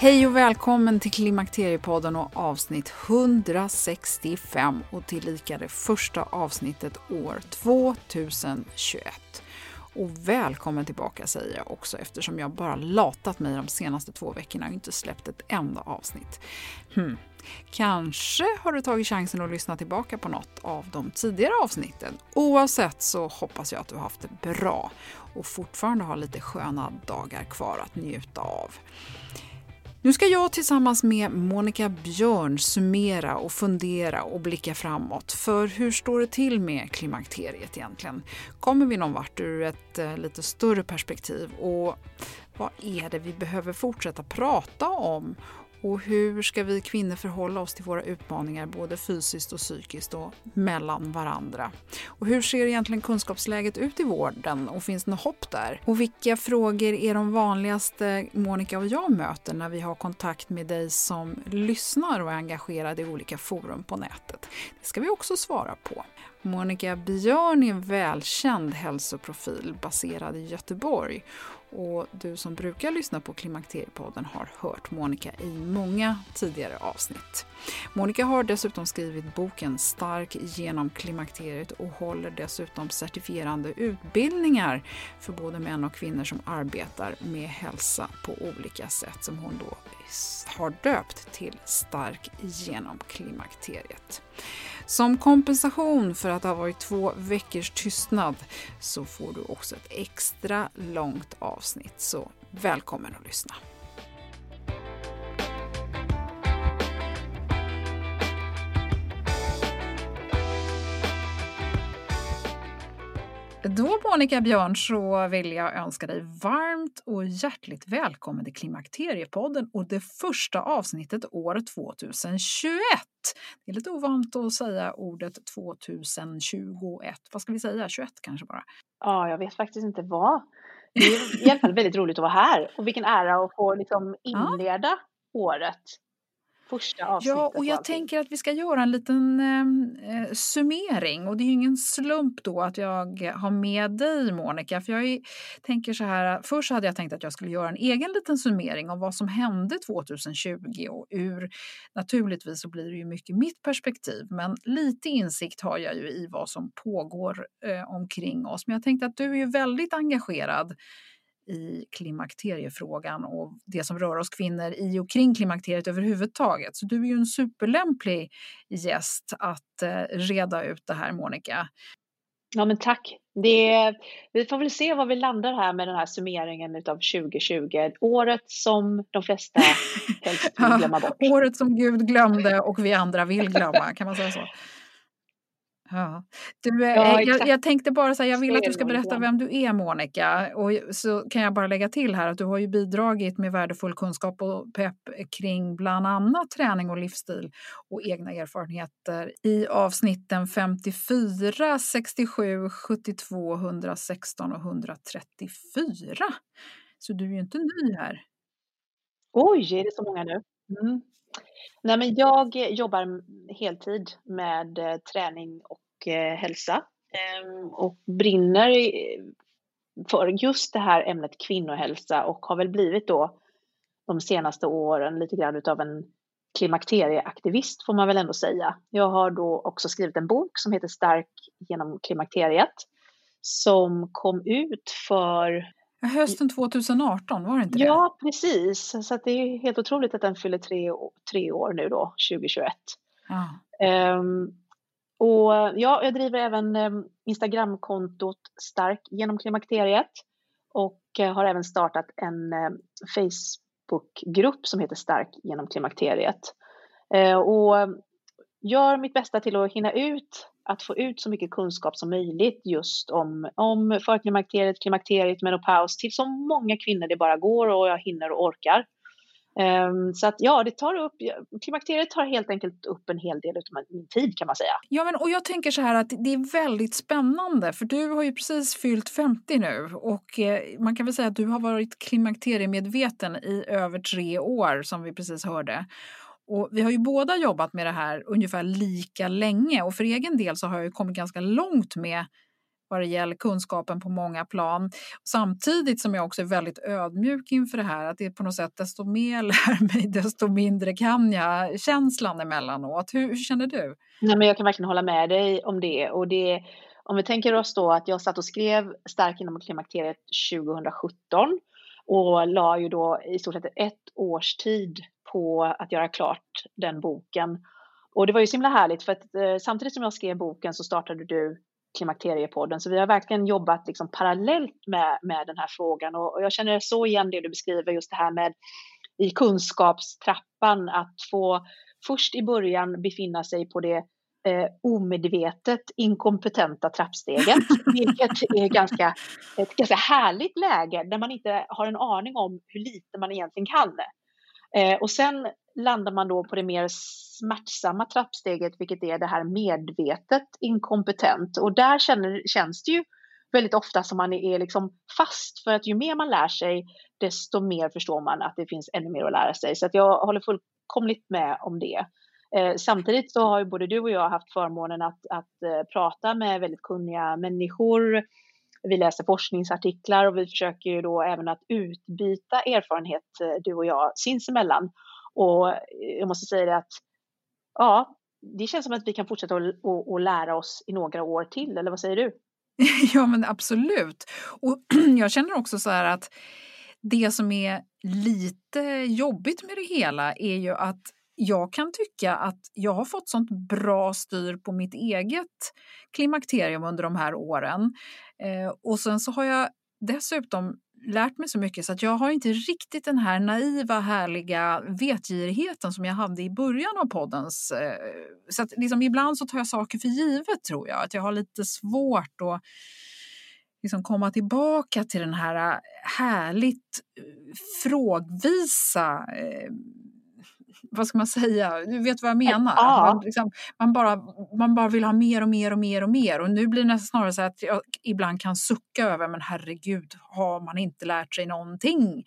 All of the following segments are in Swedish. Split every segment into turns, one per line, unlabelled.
Hej och välkommen till Klimakteriepodden och avsnitt 165 och tillika det första avsnittet år 2021. Och välkommen tillbaka säger jag också eftersom jag bara latat mig de senaste två veckorna och inte släppt ett enda avsnitt. Hmm. Kanske har du tagit chansen att lyssna tillbaka på något av de tidigare avsnitten. Oavsett så hoppas jag att du har haft det bra och fortfarande har lite sköna dagar kvar att njuta av. Nu ska jag tillsammans med Monica Björn summera och fundera och blicka framåt. För hur står det till med klimakteriet egentligen? Kommer vi någon vart ur ett eh, lite större perspektiv? Och vad är det vi behöver fortsätta prata om? Och hur ska vi kvinnor förhålla oss till våra utmaningar både fysiskt och psykiskt och mellan varandra? Och hur ser egentligen kunskapsläget ut i vården och finns det något hopp där? Och vilka frågor är de vanligaste Monica och jag möter när vi har kontakt med dig som lyssnar och är engagerad i olika forum på nätet? Det ska vi också svara på. Monica Björn är en välkänd hälsoprofil baserad i Göteborg och du som brukar lyssna på Klimakteriepodden har hört Monica i många tidigare avsnitt. Monica har dessutom skrivit boken Stark genom klimakteriet och håller dessutom certifierande utbildningar för både män och kvinnor som arbetar med hälsa på olika sätt som hon då har döpt till Stark genom klimakteriet. Som kompensation för att det har varit två veckors tystnad så får du också ett extra långt avsnitt. Så välkommen att lyssna. Då Monica Björn så vill jag önska dig varmt och hjärtligt välkommen till Klimakteriepodden och det första avsnittet år 2021. Det är lite ovant att säga ordet 2021. Vad ska vi säga? 21 kanske bara?
Ja, jag vet faktiskt inte vad. Det är i alla fall väldigt roligt att vara här och vilken ära att få liksom inleda ja. året första avsnittet.
Ja, och jag och tänker att vi ska göra en liten eh, eh, summering och det är ju ingen slump då att jag har med dig Monica, för jag är, tänker så här, först hade jag tänkt att jag skulle göra en egen liten summering av vad som hände 2020 och ur, naturligtvis så blir det ju mycket mitt perspektiv, men lite insikt har jag ju i vad som pågår eh, omkring oss. Men jag tänkte att du är ju väldigt engagerad i klimakteriefrågan och det som rör oss kvinnor i och kring klimakteriet överhuvudtaget. Så du är ju en superlämplig gäst att eh, reda ut det här, Monica.
Ja, men tack. Det, vi får väl se var vi landar här med den här summeringen av 2020. Året som de flesta helst vill glömma bort.
året som Gud glömde och vi andra vill glömma, kan man säga så? Ja. Du, eh, ja, jag, jag, tänkte bara så här, jag vill att du ska berätta vem du är Monica. Och så kan jag bara lägga till här att du har ju bidragit med värdefull kunskap och pepp kring bland annat träning och livsstil och egna erfarenheter i avsnitten 54, 67, 72, 116 och 134. Så du är ju inte ny här.
Oj, är det så många nu? Mm. Nej, men jag jobbar heltid med eh, träning och eh, hälsa ehm, och brinner för just det här ämnet kvinnohälsa och har väl blivit då de senaste åren lite grann utav en klimakterieaktivist får man väl ändå säga. Jag har då också skrivit en bok som heter Stark genom klimakteriet som kom ut för
Hösten 2018, var det inte det?
Ja, precis. Så det är helt otroligt att den fyller tre, tre år nu då, 2021. Ja. Um, och ja, jag driver även um, Instagramkontot Stark genom klimakteriet och uh, har även startat en uh, Facebookgrupp som heter Stark genom klimakteriet. Uh, och gör mitt bästa till att hinna ut att få ut så mycket kunskap som möjligt just om, om förklimakteriet, klimakteriet, menopaus till så många kvinnor det bara går och jag hinner och orkar. Um, så att ja, det tar upp, klimakteriet tar helt enkelt upp en hel del av min tid kan man säga.
Ja, men och jag tänker så här att det är väldigt spännande för du har ju precis fyllt 50 nu och eh, man kan väl säga att du har varit klimakteriemedveten i över tre år som vi precis hörde. Och vi har ju båda jobbat med det här ungefär lika länge och för egen del så har jag kommit ganska långt med vad det gäller kunskapen på många plan. Samtidigt som jag också är väldigt ödmjuk inför det här, att det är på något sätt desto mer jag lär mig, desto mindre kan jag känslan emellanåt. Hur, hur känner du?
Nej, men jag kan verkligen hålla med dig om det. Och det om vi tänker oss då att jag satt och skrev Stark inom klimakteriet 2017 och la ju då i stort sett ett års tid på att göra klart den boken. Och det var ju så himla härligt för att eh, samtidigt som jag skrev boken så startade du Klimakteriepodden. Så vi har verkligen jobbat liksom parallellt med, med den här frågan och, och jag känner så igen det du beskriver, just det här med i kunskapstrappan att få först i början befinna sig på det eh, omedvetet inkompetenta trappsteget, vilket är ganska, ett ganska härligt läge där man inte har en aning om hur lite man egentligen kan. Eh, och sen landar man då på det mer smärtsamma trappsteget, vilket är det här medvetet inkompetent. Och där känner, känns det ju väldigt ofta som man är liksom fast, för att ju mer man lär sig, desto mer förstår man att det finns ännu mer att lära sig. Så att jag håller fullkomligt med om det. Eh, samtidigt så har ju både du och jag haft förmånen att, att eh, prata med väldigt kunniga människor vi läser forskningsartiklar och vi försöker ju då även att utbyta erfarenhet, eh, du och jag, sinsemellan. Och eh, jag måste säga det att ja, det känns som att vi kan fortsätta att lära oss i några år till, eller vad säger du?
ja, men absolut. Och jag känner också så här att det som är lite jobbigt med det hela är ju att jag kan tycka att jag har fått sånt bra styr på mitt eget klimakterium under de här åren. Eh, och sen så har jag dessutom lärt mig så mycket så att jag har inte riktigt den här naiva, härliga vetgirigheten som jag hade i början av poddens... Eh, så att liksom ibland så tar jag saker för givet, tror jag. Att jag har lite svårt att liksom komma tillbaka till den här eh, härligt eh, frågvisa eh, vad ska man säga, du vet vad jag menar? Ja. Man, liksom, man, bara, man bara vill ha mer och mer och mer och mer och nu blir det snarare så att jag ibland kan sucka över, men herregud, har man inte lärt sig någonting?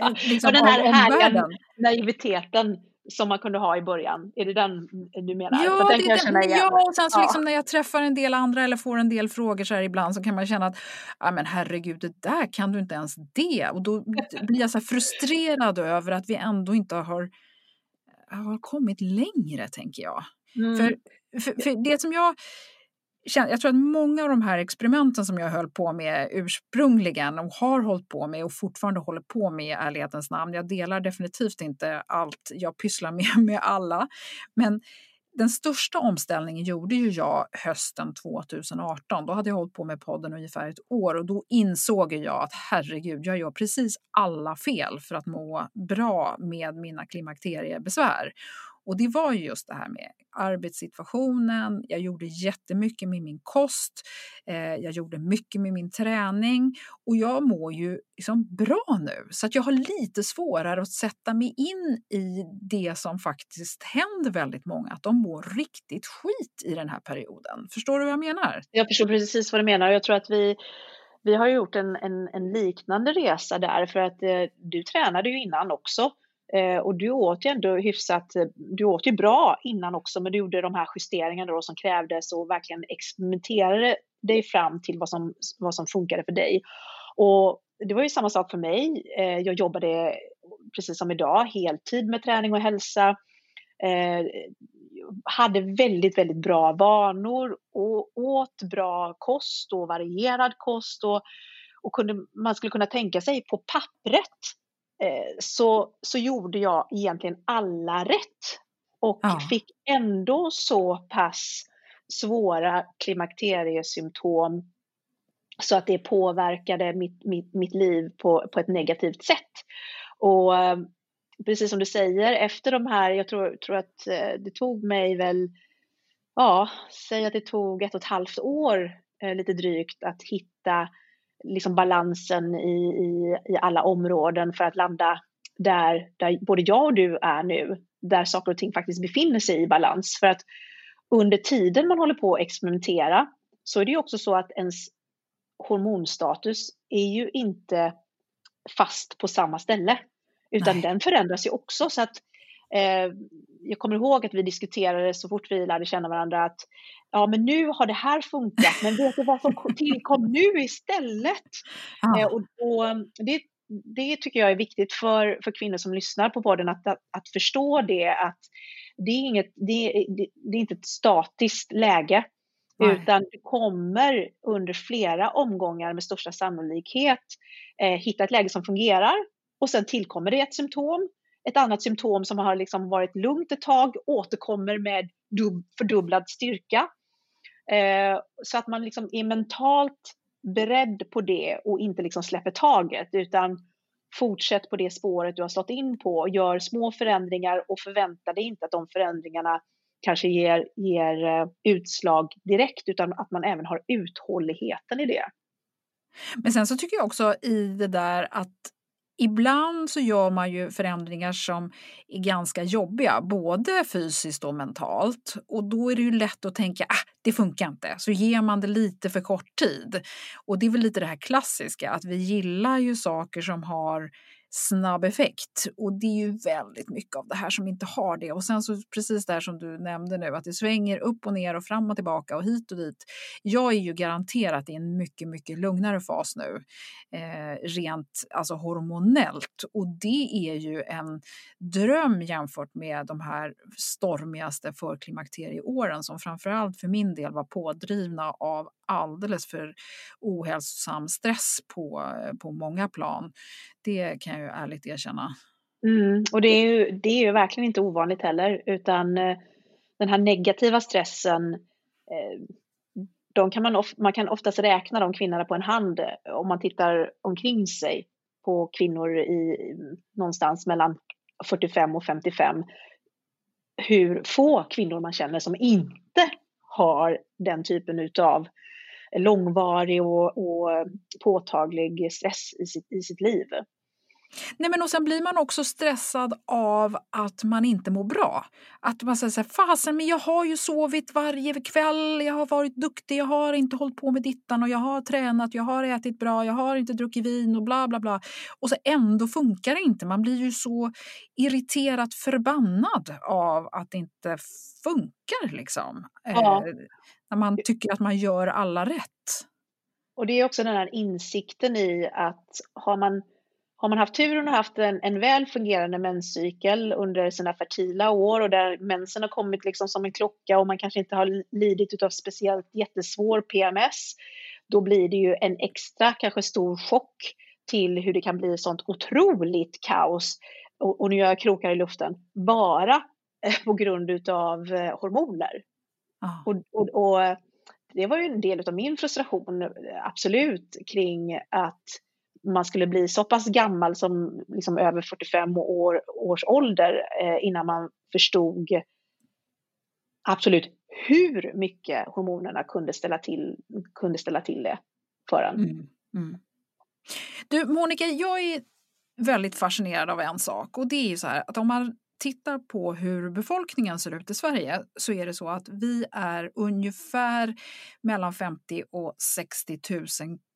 Eh, liksom, och den här härliga naiviteten som man kunde ha i början? Är det den du menar?
Ja, den det, den, ja och sen så ja. liksom när jag träffar en del andra eller får en del frågor så här ibland så kan man känna att ja, men herregud, det där kan du inte ens det. Och då blir jag så frustrerad över att vi ändå inte har har kommit längre, tänker jag. Mm. För, för, för, det som jag jag tror att många av de här experimenten som jag höll på med ursprungligen och har hållit på med och fortfarande håller på med i ärlighetens namn. Jag delar definitivt inte allt jag pysslar med med alla. Men den största omställningen gjorde ju jag hösten 2018. Då hade jag hållit på med podden ungefär ett år och då insåg jag att herregud, jag gör precis alla fel för att må bra med mina klimakteriebesvär. Och det var just det här med arbetssituationen, jag gjorde jättemycket med min kost, eh, jag gjorde mycket med min träning och jag mår ju liksom bra nu. Så att jag har lite svårare att sätta mig in i det som faktiskt händer väldigt många, att de mår riktigt skit i den här perioden. Förstår du vad jag menar?
Jag förstår precis vad du menar. Jag tror att vi vi har gjort en, en, en, liknande resa där för att eh, du tränade ju innan också. Eh, och du åt ju ändå hyfsat, eh, du åt ju bra innan också men du gjorde de här justeringarna då som krävdes och verkligen experimenterade dig fram till vad som, vad som funkade för dig. Och det var ju samma sak för mig. Eh, jag jobbade precis som idag heltid med träning och hälsa. Eh, hade väldigt, väldigt bra vanor och åt bra kost och varierad kost och, och kunde, man skulle kunna tänka sig på pappret så, så gjorde jag egentligen alla rätt och ja. fick ändå så pass svåra klimakteriesymptom så att det påverkade mitt, mitt, mitt liv på, på ett negativt sätt. Och eh, precis som du säger, efter de här, jag tror, tror att eh, det tog mig väl, ja, säg att det tog ett och ett halvt år eh, lite drygt att hitta liksom balansen i, i, i alla områden för att landa där, där både jag och du är nu, där saker och ting faktiskt befinner sig i balans. För att under tiden man håller på att experimentera så är det ju också så att ens hormonstatus är ju inte fast på samma ställe. Utan Nej. den förändras ju också. Så att, eh, jag kommer ihåg att vi diskuterade så fort vi lärde känna varandra att ja, men nu har det här funkat, men vet du vad som tillkom nu istället? Ah. Eh, och, och det, det tycker jag är viktigt för, för kvinnor som lyssnar på podden att, att, att förstå det att det är, inget, det, det, det är inte ett statiskt läge. Nej. Utan du kommer under flera omgångar med största sannolikhet eh, hitta ett läge som fungerar och sen tillkommer det ett symptom. Ett annat symptom som har liksom varit lugnt ett tag återkommer med fördubblad styrka. Eh, så att man liksom är mentalt beredd på det och inte liksom släpper taget utan fortsätt på det spåret du har slått in på. Gör små förändringar och förvänta dig inte att de förändringarna kanske ger, ger eh, utslag direkt utan att man även har uthålligheten i det.
Men sen så tycker jag också i det där att Ibland så gör man ju förändringar som är ganska jobbiga, både fysiskt och mentalt. Och då är det ju lätt att tänka att ah, det funkar inte, så ger man det lite för kort tid. Och det är väl lite det här klassiska, att vi gillar ju saker som har snabb effekt. Och det är ju väldigt mycket av det här som inte har det. Och sen så precis där som du nämnde nu, att det svänger upp och ner och fram och tillbaka och hit och dit. Jag är ju garanterat i en mycket, mycket lugnare fas nu, eh, rent alltså hormonellt. Och det är ju en dröm jämfört med de här stormigaste förklimakterieåren som framförallt för min del var pådrivna av alldeles för ohälsosam stress på, eh, på många plan. Det kan jag ju ärligt erkänna.
Mm, och det är, ju, det är ju verkligen inte ovanligt heller, utan eh, den här negativa stressen, eh, de kan man, of, man kan oftast räkna de kvinnorna på en hand eh, om man tittar omkring sig på kvinnor i någonstans mellan 45 och 55. Hur få kvinnor man känner som inte har den typen utav långvarig och, och påtaglig stress i sitt, i sitt liv.
Nej, men och sen blir man också stressad av att man inte mår bra. Att man säger så här, fasen men jag har ju sovit varje kväll, jag har varit duktig, jag har inte hållit på med dittan och jag har tränat, jag har ätit bra, jag har inte druckit vin och bla bla bla. Och så ändå funkar det inte. Man blir ju så irriterat förbannad av att det inte funkar liksom. Ja. Eh, när man tycker att man gör alla rätt.
Och det är också den här insikten i att har man har man haft turen och haft en, en väl fungerande menscykel under sina fertila år och där mensen har kommit liksom som en klocka och man kanske inte har lidit av speciellt jättesvår PMS, då blir det ju en extra kanske stor chock till hur det kan bli sånt otroligt kaos. Och, och nu gör jag krokar i luften, bara eh, på grund utav eh, hormoner. Ah. Och, och, och, det var ju en del av min frustration, absolut, kring att man skulle bli så pass gammal som liksom över 45 år, års ålder eh, innan man förstod absolut hur mycket hormonerna kunde ställa till, kunde ställa till det för en. Mm, mm.
Du Monica, jag är väldigt fascinerad av en sak och det är ju så här att om man tittar på hur befolkningen ser ut i Sverige så är det så att vi är ungefär mellan 50 och 60 000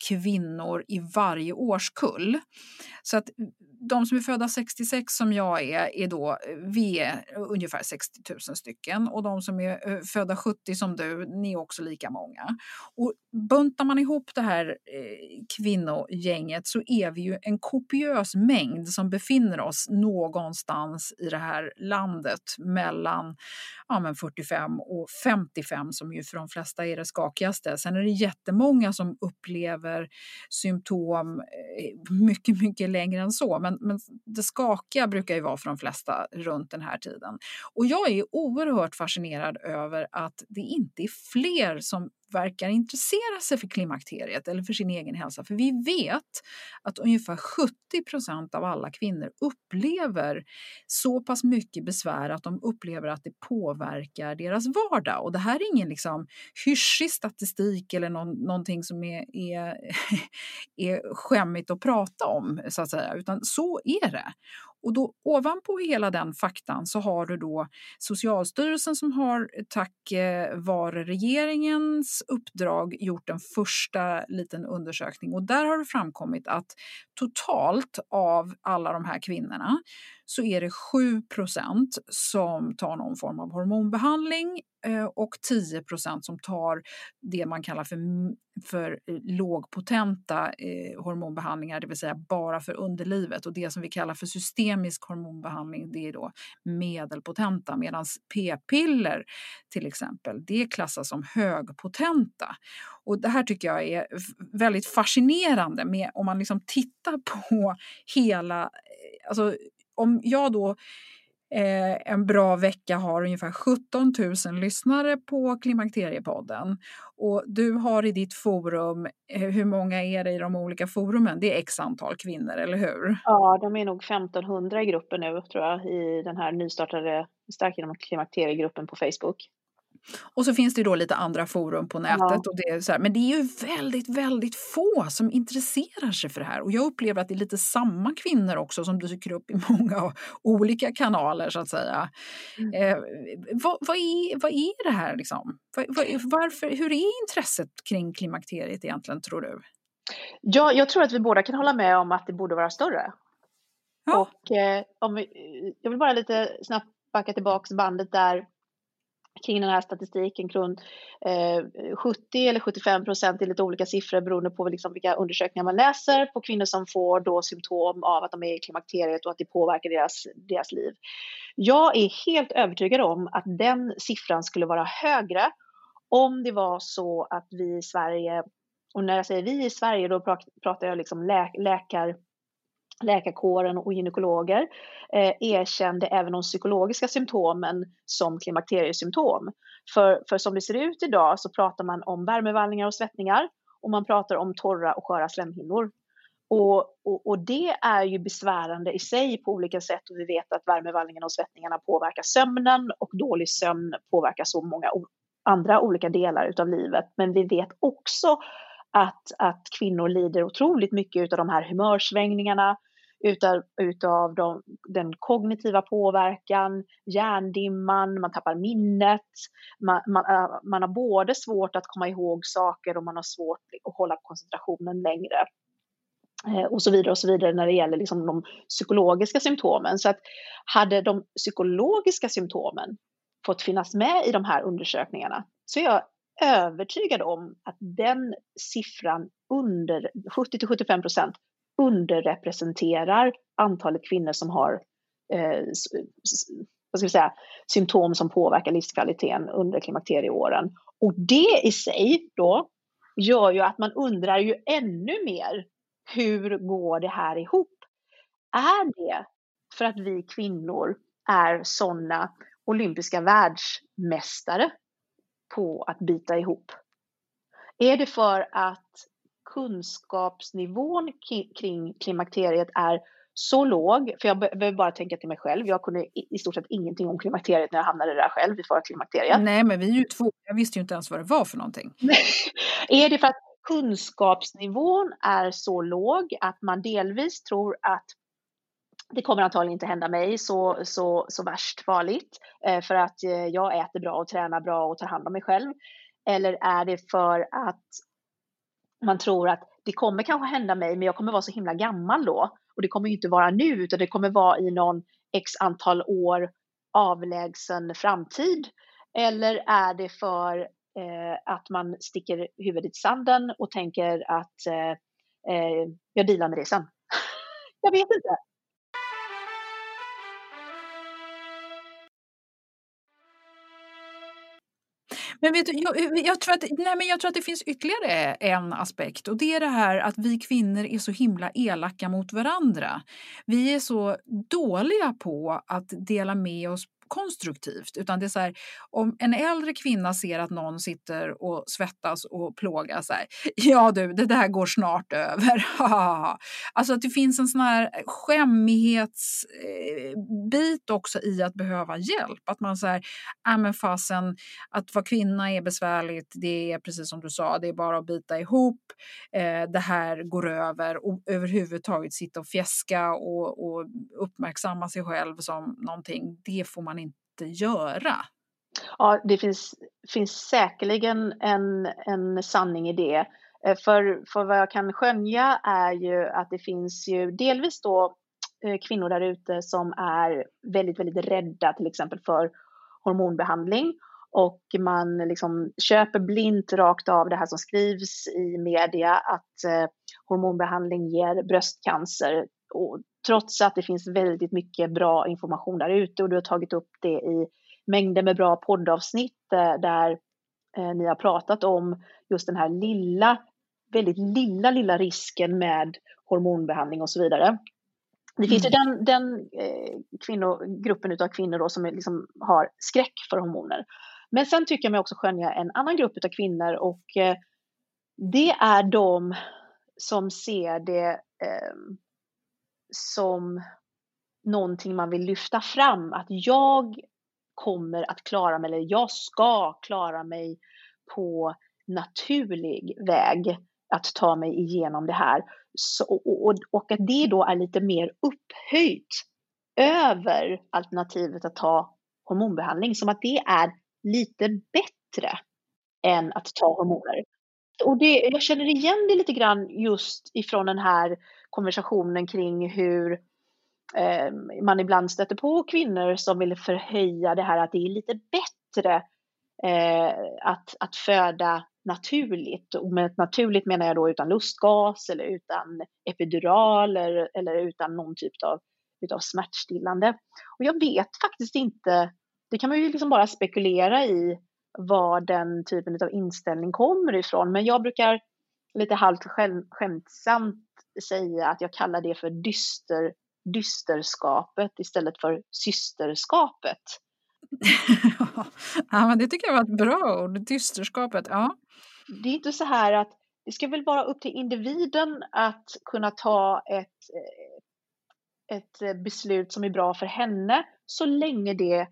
kvinnor i varje årskull. Så att de som är födda 66 som jag är, är då, eh, vi är eh, ungefär 60 000 stycken och de som är eh, födda 70 som du, ni är också lika många. Och buntar man ihop det här eh, kvinnogänget så är vi ju en kopiös mängd som befinner oss någonstans i det här landet mellan ja, men 45 och 55 som ju för de flesta är det skakigaste. Sen är det jättemånga som upplever symptom mycket, mycket längre än så. Men, men det skakiga brukar ju vara för de flesta runt den här tiden. Och jag är oerhört fascinerad över att det inte är fler som verkar intressera sig för klimakteriet eller för sin egen hälsa. För vi vet att ungefär 70 procent av alla kvinnor upplever så pass mycket besvär att de upplever att det påverkar deras vardag. Och det här är ingen liksom hyschig statistik eller någon, någonting som är, är, är skämmigt att prata om, så att säga, utan så är det. Och då ovanpå hela den faktan så har du då Socialstyrelsen som har eh, tack eh, vare regeringens uppdrag gjort en första liten undersökning. Och där har det framkommit att totalt av alla de här kvinnorna så är det 7% som tar någon form av hormonbehandling eh, och 10% som tar det man kallar för, för eh, lågpotenta eh, hormonbehandlingar, det vill säga bara för underlivet. Och det som vi kallar för systemisk hormonbehandling, det är då medelpotenta, medan p-piller till exempel, det klassas som högpotenta. Och det här tycker jag är väldigt fascinerande med om man liksom tittar på hela eh, alltså om jag då eh, en bra vecka har ungefär 17 000 lyssnare på Klimakteriepodden och du har i ditt forum, eh, hur många är det i de olika forumen? Det är x antal kvinnor, eller hur?
Ja, de är nog 1500 i gruppen nu tror jag i den här nystartade Stark inom klimakteriegruppen på Facebook.
Och så finns det då lite andra forum på nätet. Ja. Och det är så här, men det är ju väldigt, väldigt få som intresserar sig för det här. Och jag upplever att det är lite samma kvinnor också som dyker upp i många olika kanaler så att säga. Mm. Eh, vad, vad, är, vad är det här liksom? Var, varför, hur är intresset kring klimakteriet egentligen tror du?
Ja, jag tror att vi båda kan hålla med om att det borde vara större. Ja. Och eh, om vi, jag vill bara lite snabbt backa tillbaks bandet där kring den här statistiken kring eh, 70 eller 75 procent, lite olika siffror beroende på liksom vilka undersökningar man läser på kvinnor som får då symptom av att de är i klimakteriet och att det påverkar deras, deras liv. Jag är helt övertygad om att den siffran skulle vara högre om det var så att vi i Sverige, och när jag säger vi i Sverige då pratar jag liksom lä läkar läkarkåren och gynekologer eh, erkände även de psykologiska symptomen som klimakteriesymptom. För, för som det ser ut idag så pratar man om värmevallningar och svettningar och man pratar om torra och sköra slemhinnor. Och, och, och, det är ju besvärande i sig på olika sätt och vi vet att värmevallningarna och svettningarna påverkar sömnen och dålig sömn påverkar så många andra olika delar utav livet. Men vi vet också att, att kvinnor lider otroligt mycket av de här humörsvängningarna, utav, utav de, den kognitiva påverkan, hjärndimman, man tappar minnet, man, man, man har både svårt att komma ihåg saker och man har svårt att hålla koncentrationen längre eh, och så vidare och så vidare när det gäller liksom de psykologiska symptomen. Så att hade de psykologiska symptomen fått finnas med i de här undersökningarna så är jag övertygad om att den siffran under 70 75 procent underrepresenterar antalet kvinnor som har eh, vad ska vi säga, symptom som påverkar livskvaliteten under klimakterieåren. Och det i sig då gör ju att man undrar ju ännu mer, hur går det här ihop? Är det för att vi kvinnor är sådana olympiska världsmästare på att bita ihop? Är det för att kunskapsnivån kring klimakteriet är så låg, för jag behöver bara tänka till mig själv. Jag kunde i stort sett ingenting om klimakteriet när jag hamnade där själv i förklimakteriet.
Nej, men vi är ju två. Jag visste ju inte ens vad det var för någonting.
är det för att kunskapsnivån är så låg att man delvis tror att det kommer antagligen inte hända mig så, så, så värst farligt eh, för att eh, jag äter bra och tränar bra och tar hand om mig själv. Eller är det för att man tror att det kommer kanske hända mig men jag kommer vara så himla gammal då och det kommer ju inte vara nu utan det kommer vara i någon x antal år avlägsen framtid. Eller är det för eh, att man sticker huvudet i sanden och tänker att eh, eh jag dealar med det sen. jag vet inte.
Men vet du, jag, eh, jag, tror att, nej men jag tror att det finns ytterligare en aspekt och det är det här att vi kvinnor är så himla elaka mot varandra. Vi är så dåliga på att dela med oss konstruktivt. Utan det är så här, om en äldre kvinna ser att någon sitter och svettas och plågas, så här, ja du, det där går snart över. alltså att det finns en sån här eh, skämmighetsbit eh, också i att behöva hjälp. Att man säger, äh men fasen, att vara kvinna är besvärligt, det är precis som du sa, det är bara att bita ihop, eh, det här går över och överhuvudtaget sitta och fjäska och, och uppmärksamma sig själv som någonting, det får man göra?
Ja, det finns, finns säkerligen en, en sanning i det. Eh, för, för vad jag kan skönja är ju att det finns ju delvis då eh, kvinnor där ute som är väldigt, väldigt rädda till exempel för hormonbehandling och man liksom köper blint rakt av det här som skrivs i media att eh, hormonbehandling ger bröstcancer trots att det finns väldigt mycket bra information där ute och du har tagit upp det i mängder med bra poddavsnitt eh, där eh, ni har pratat om just den här lilla, väldigt lilla, lilla risken med hormonbehandling och så vidare. Det finns ju mm. den, den eh, kvinnor, gruppen av kvinnor då som liksom har skräck för hormoner. Men sen tycker jag mig också skönja en annan grupp av kvinnor och det är de som ser det eh, som någonting man vill lyfta fram. Att jag kommer att klara mig, eller jag ska klara mig på naturlig väg att ta mig igenom det här. Så, och, och, att det då är lite mer upphöjt över alternativet att ta hormonbehandling, som att det är lite bättre än att ta hormoner. Och det, jag känner igen det lite grann just ifrån den här konversationen kring hur eh, man ibland stöter på kvinnor som vill förhöja det här att det är lite bättre eh, att, att föda naturligt. Och med naturligt menar jag då utan lustgas eller utan epidural eller, eller utan någon typ av utav smärtstillande. Och jag vet faktiskt inte, det kan man ju liksom bara spekulera i var den typen av inställning kommer ifrån. Men jag brukar lite halvt skämtsamt säga att jag kallar det för dyster, dysterskapet istället för systerskapet.
ja, men det tycker jag var ett bra ord, dysterskapet. Ja.
Det är inte så här att det ska väl vara upp till individen att kunna ta ett, ett beslut som är bra för henne så länge det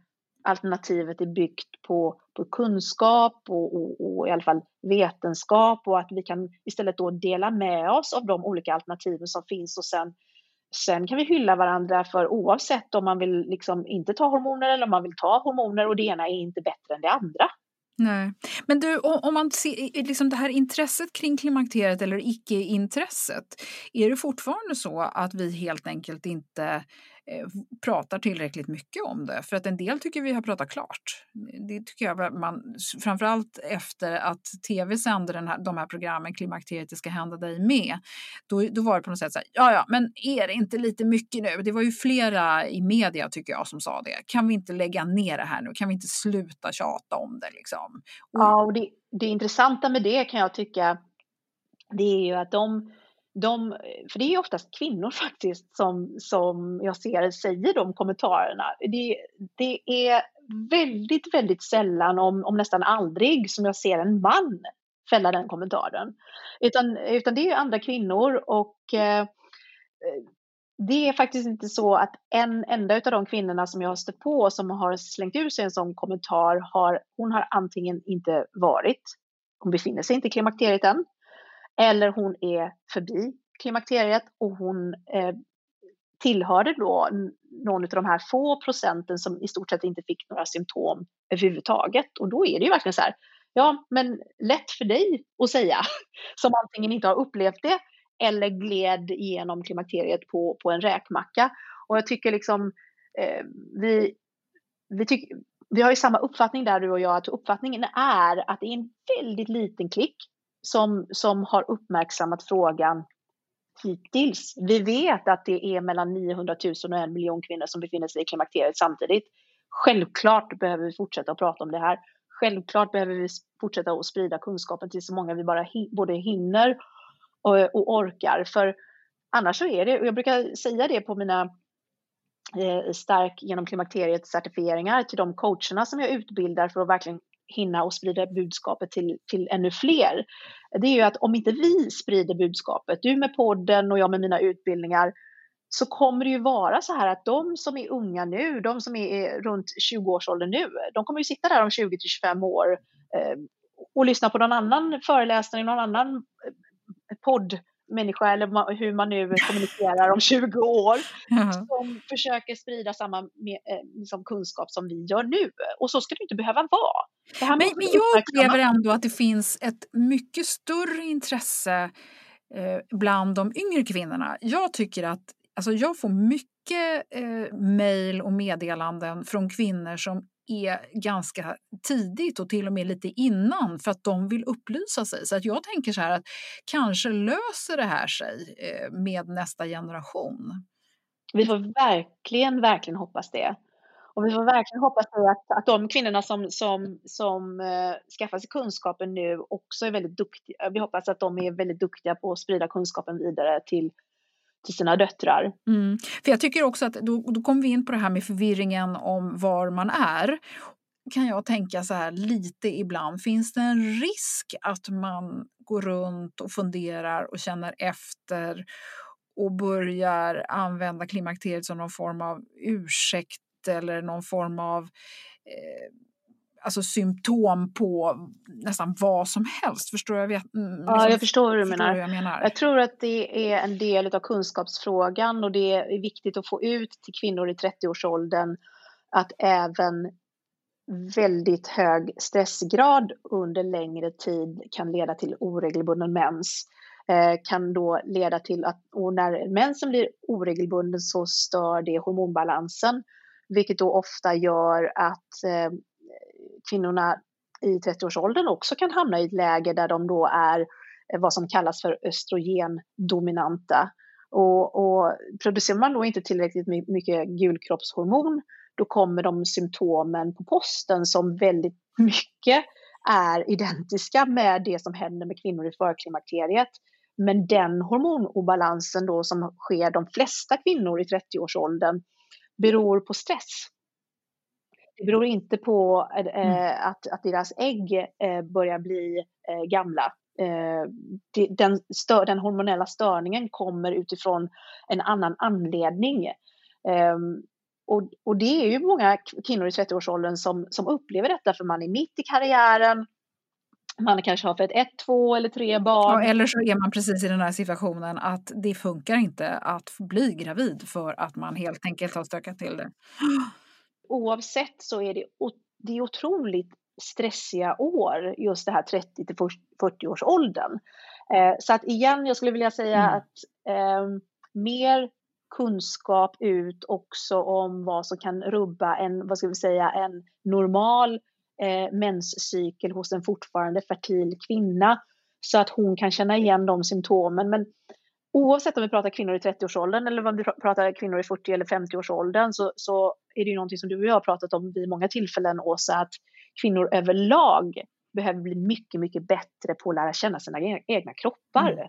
alternativet är byggt på, på kunskap och, och, och, i alla fall vetenskap och att vi kan istället då dela med oss av de olika alternativen som finns och sen, sen kan vi hylla varandra för oavsett om man vill liksom inte ta hormoner eller om man vill ta hormoner och det ena är inte bättre än det andra.
Nej. Men du, om man ser liksom det här intresset kring klimakteriet eller icke-intresset, är det fortfarande så att vi helt enkelt inte Eh, pratar tillräckligt mycket om det. För att en del tycker vi har pratat klart. Det tycker jag man, framförallt efter att tv sände den här, de här programmen Klimakteriet, det ska hända dig med. Då, då var det på något sätt så här, ja ja, men är det inte lite mycket nu? Det var ju flera i media tycker jag som sa det. Kan vi inte lägga ner det här nu? Kan vi inte sluta tjata om det liksom?
Och, ja, och det, det intressanta med det kan jag tycka, det är ju att de de, för det är oftast kvinnor faktiskt som, som jag ser säger de kommentarerna. Det, det är väldigt, väldigt sällan, om, om nästan aldrig, som jag ser en man fälla den kommentaren. Utan, utan det är andra kvinnor och eh, det är faktiskt inte så att en enda av de kvinnorna som jag har stött på som har slängt ur sig en sån kommentar har, hon har antingen inte varit, hon befinner sig inte i klimakteriet än, eller hon är förbi klimakteriet och hon eh, tillhörde då någon av de här få procenten som i stort sett inte fick några symptom överhuvudtaget. Och då är det ju verkligen så här, ja men lätt för dig att säga, som antingen inte har upplevt det eller gled igenom klimakteriet på, på en räkmacka. Och jag tycker liksom, eh, vi, vi, tyck, vi har ju samma uppfattning där du och jag, att uppfattningen är att det är en väldigt liten klick som, som har uppmärksammat frågan hittills. Vi vet att det är mellan 900 000 och en miljon kvinnor som befinner sig i klimakteriet samtidigt. Självklart behöver vi fortsätta att prata om det här. Självklart behöver vi fortsätta att sprida kunskapen till så många vi bara både hinner och, och orkar. För annars så är det, och jag brukar säga det på mina eh, stark genom klimakteriet certifieringar till de coacherna som jag utbildar för att verkligen hinna och sprida budskapet till, till ännu fler. Det är ju att om inte vi sprider budskapet, du med podden och jag med mina utbildningar, så kommer det ju vara så här att de som är unga nu, de som är runt 20-årsåldern nu, de kommer ju sitta där om 20 till 25 år eh, och lyssna på någon annan föreläsning, någon annan eh, poddmänniska eller hur man nu kommunicerar om 20 år mm. som försöker sprida samma med, eh, liksom kunskap som vi gör nu. Och så ska det inte behöva vara.
Men, men jag upplever ändå att det finns ett mycket större intresse eh, bland de yngre kvinnorna. Jag tycker att alltså jag får mycket eh, mejl och meddelanden från kvinnor som är ganska tidigt och till och med lite innan för att de vill upplysa sig. Så att jag tänker så här att kanske löser det här sig eh, med nästa generation.
Vi får verkligen, verkligen hoppas det. Och vi får verkligen hoppas att, att de kvinnorna som, som, som uh, skaffar sig kunskapen nu också är väldigt duktiga. Vi hoppas att de är väldigt duktiga på att sprida kunskapen vidare till till sina döttrar.
Mm. För jag tycker också att då, då kommer vi in på det här med förvirringen om var man är. Kan jag tänka så här lite ibland, finns det en risk att man går runt och funderar och känner efter och börjar använda klimakteriet som någon form av ursäkt eller någon form av eh, alltså symptom på nästan vad som helst. Förstår jag? Vet,
mm, liksom, ja, jag förstår hur du menar. Jag, menar. jag tror att det är en del av kunskapsfrågan och det är viktigt att få ut till kvinnor i 30-årsåldern att även väldigt hög stressgrad under längre tid kan leda till oregelbunden mens. Eh, kan då leda till att, och när mensen blir oregelbunden så stör det hormonbalansen, vilket då ofta gör att eh, kvinnorna i 30-årsåldern också kan hamna i ett läge där de då är eh, vad som kallas för östrogendominanta. Och, och producerar man då inte tillräckligt mycket gulkroppshormon då kommer de symptomen på posten som väldigt mycket är identiska med det som händer med kvinnor i förklimakteriet. Men den hormonobalansen då som sker de flesta kvinnor i 30-årsåldern beror på stress. Det beror inte på eh, mm. att, att deras ägg eh, börjar bli eh, gamla. Den, stör, den hormonella störningen kommer utifrån en annan anledning. Ehm, och, och, det är ju många kvinnor i 30-årsåldern som, som upplever detta för man är mitt i karriären, man kanske har fött ett, två eller tre barn.
Ja, eller så är man precis i den här situationen att det funkar inte att bli gravid för att man helt enkelt har stökat till det
oavsett så är det, det är otroligt stressiga år, just det här 30 till 40 års åldern. Eh, så att igen, jag skulle vilja säga mm. att eh, mer kunskap ut också om vad som kan rubba en, vad ska vi säga, en normal eh, menscykel hos en fortfarande fertil kvinna så att hon kan känna igen de symptomen. Men oavsett om vi pratar kvinnor i 30-årsåldern eller om vi pratar kvinnor i 40 eller 50-årsåldern så, så är det ju någonting som du och jag har pratat om vid många tillfällen, Åsa, att kvinnor överlag behöver bli mycket, mycket bättre på att lära känna sina egna kroppar. Mm.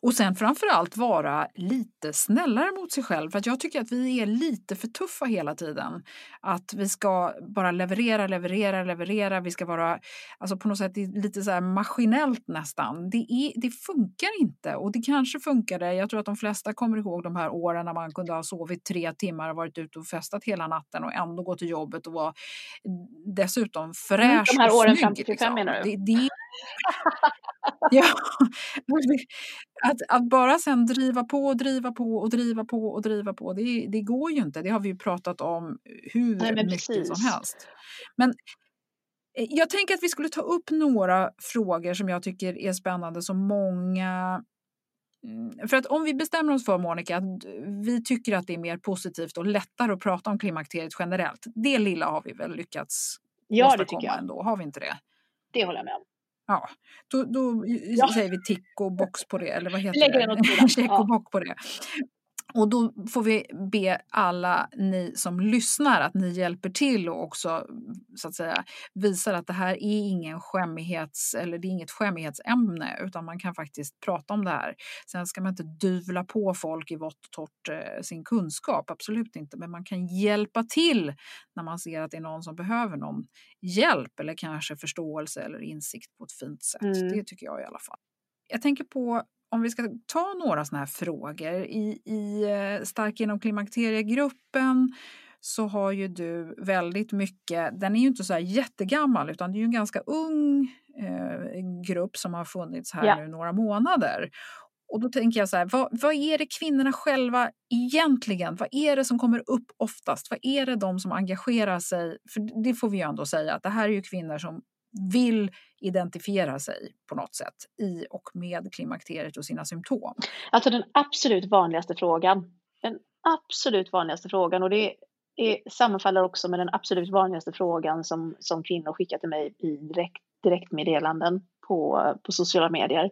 Och sen framförallt vara lite snällare mot sig själv. För jag tycker att vi är lite för tuffa hela tiden. Att vi ska bara leverera, leverera, leverera. Vi ska vara alltså på något sätt lite så maskinellt nästan. Det, är, det funkar inte. Och det kanske funkade. Jag tror att de flesta kommer ihåg de här åren när man kunde ha sovit tre timmar och varit ute och festat hela natten och ändå gå till jobbet och vara dessutom fräsch mm,
De här åren fram till 25 liksom. menar du?
Det, det, ja, att, att bara sen driva på och driva på och driva på och driva på, det, det går ju inte. Det har vi ju pratat om hur Nej, mycket precis. som helst. Men eh, jag tänker att vi skulle ta upp några frågor som jag tycker är spännande som många mm, för att om vi bestämmer oss för, Monica, att vi tycker att det är mer positivt och lättare att prata om klimakteriet generellt. Det lilla har vi väl lyckats
ja, åstadkomma det tycker jag.
ändå, har vi inte det?
Det håller jag med om.
Ja, då, då ja. säger vi tick och box på det, eller vad heter det? Check och bock på det. Och då får vi be alla ni som lyssnar att ni hjälper till och också så att säga visar att det här är ingen skämmighets eller det är inget skämmighetsämne utan man kan faktiskt prata om det här. Sen ska man inte dyvla på folk i vått och torrt eh, sin kunskap, absolut inte, men man kan hjälpa till när man ser att det är någon som behöver någon hjälp eller kanske förståelse eller insikt på ett fint sätt. Mm. Det tycker jag i alla fall. Jag tänker på om vi ska ta några sådana här frågor. I, i eh, Stark genom klimakteriegruppen så har ju du väldigt mycket, den är ju inte så här jättegammal utan det är ju en ganska ung eh, grupp som har funnits här ja. nu några månader. Och då tänker jag så här, vad, vad, är det kvinnorna själva egentligen, vad är det som kommer upp oftast? Vad är det de som engagerar sig? För det får vi ju ändå säga att det här är ju kvinnor som vill identifiera sig på något sätt i och med klimakteriet och sina symptom?
Alltså den absolut vanligaste frågan, den absolut vanligaste frågan och det är, sammanfaller också med den absolut vanligaste frågan som, som kvinnor skickar till mig i direkt, direktmeddelanden på, på sociala medier.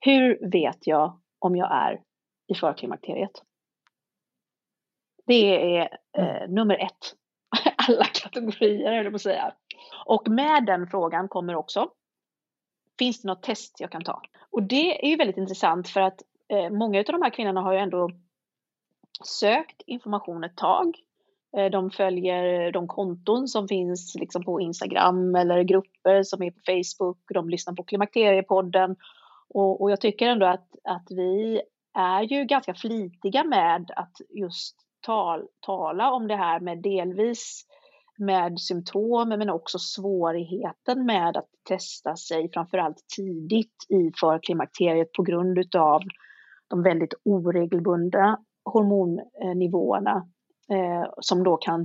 Hur vet jag om jag är i förklimakteriet? Det är eh, mm. nummer ett. Alla kategorier, höll jag på att säga. Och med den frågan kommer också, finns det något test jag kan ta? Och det är ju väldigt intressant för att eh, många av de här kvinnorna har ju ändå sökt information ett tag. Eh, de följer de konton som finns liksom på Instagram eller grupper som är på Facebook. De lyssnar på Klimakteriepodden. Och, och jag tycker ändå att, att vi är ju ganska flitiga med att just tal, tala om det här med delvis med symptom men också svårigheten med att testa sig framförallt tidigt i förklimakteriet på grund utav de väldigt oregelbundna hormonnivåerna eh, som då kan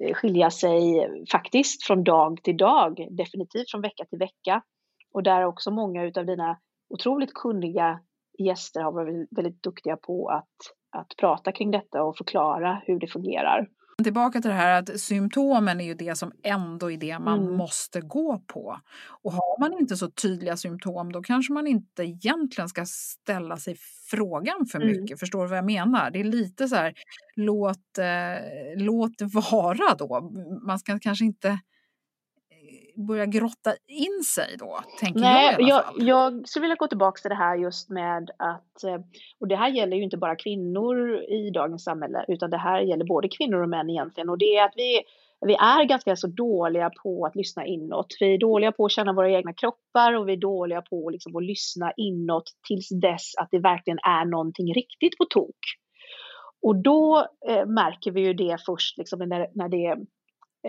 eh, skilja sig faktiskt från dag till dag, definitivt från vecka till vecka. Och där också många utav dina otroligt kunniga gäster har varit väldigt duktiga på att, att prata kring detta och förklara hur det fungerar.
Tillbaka till det här att symptomen är ju det som ändå är det man mm. måste gå på. Och har man inte så tydliga symptom då kanske man inte egentligen ska ställa sig frågan för mycket. Mm. Förstår du vad jag menar? Det är lite så här, låt, eh, låt det vara då. Man ska kanske inte börja grotta in sig då, tänker Nej, jag i alla fall.
Jag, jag skulle vilja gå tillbaka till det här just med att, eh, och det här gäller ju inte bara kvinnor i dagens samhälle, utan det här gäller både kvinnor och män egentligen, och det är att vi vi är ganska så dåliga på att lyssna inåt. Vi är dåliga på att känna våra egna kroppar och vi är dåliga på liksom att lyssna inåt tills dess att det verkligen är någonting riktigt på tok. Och då eh, märker vi ju det först liksom när, när det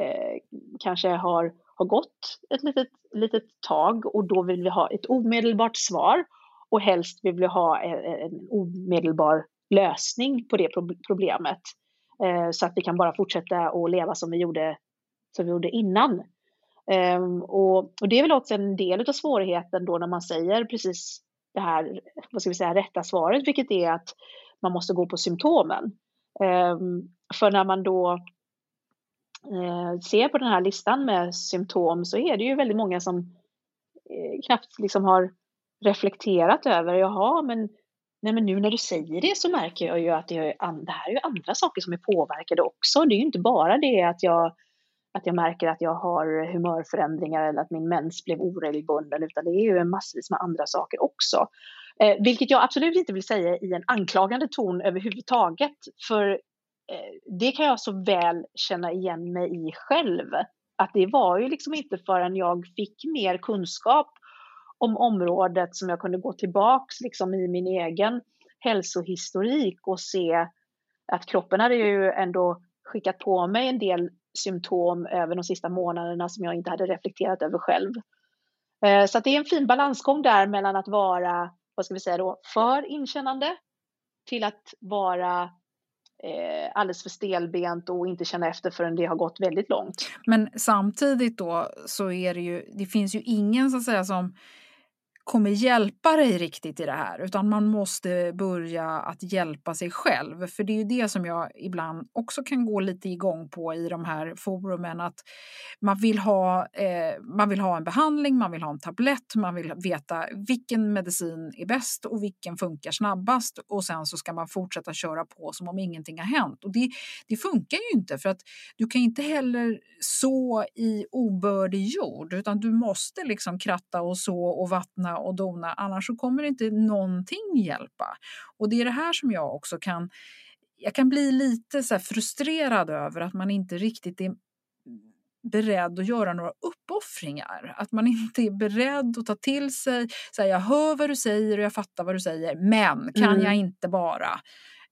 eh, kanske har har gått ett litet, litet tag och då vill vi ha ett omedelbart svar och helst vill vi ha en, en omedelbar lösning på det problemet eh, så att vi kan bara fortsätta att leva som vi gjorde, som vi gjorde innan. Eh, och, och, det är väl också en del av svårigheten då när man säger precis det här, vad ska vi säga, rätta svaret, vilket är att man måste gå på symptomen. Eh, för när man då eh, ser på den här listan med symptom så är det ju väldigt många som eh, knappt liksom har reflekterat över, jaha, men, nej, men nu när du säger det så märker jag ju att det, är, det här är ju andra saker som är påverkade också. Det är ju inte bara det att jag, att jag märker att jag har humörförändringar eller att min mens blev oregelbunden utan det är ju massvis med andra saker också. Eh, vilket jag absolut inte vill säga i en anklagande ton överhuvudtaget för Eh, det kan jag så väl känna igen mig i själv. Att det var ju liksom inte förrän jag fick mer kunskap om området som jag kunde gå tillbaks liksom i min egen hälsohistorik och se att kroppen hade ju ändå skickat på mig en del symptom över de sista månaderna som jag inte hade reflekterat över själv. Eh, så det är en fin balansgång där mellan att vara, vad ska vi säga då, för inkännande till att vara eh, alldeles för stelbent och inte känna efter förrän det har gått väldigt långt.
Men samtidigt då så är det ju, det finns ju ingen så att säga som kommer hjälpa dig riktigt i det här utan man måste börja att hjälpa sig själv. För det är ju det som jag ibland också kan gå lite igång på i de här forumen att man vill ha, eh, man vill ha en behandling, man vill ha en tablett, man vill veta vilken medicin är bäst och vilken funkar snabbast och sen så ska man fortsätta köra på som om ingenting har hänt. Och det, det funkar ju inte för att du kan inte heller så i obördig jord utan du måste liksom kratta och så och vattna och dona, annars så kommer inte någonting hjälpa. Och det är det här som jag också kan jag kan bli lite så frustrerad över att man inte riktigt är beredd att göra några uppoffringar. Att man inte är beredd att ta till sig, så här, jag hör vad du säger och jag fattar vad du säger, men kan mm. jag inte bara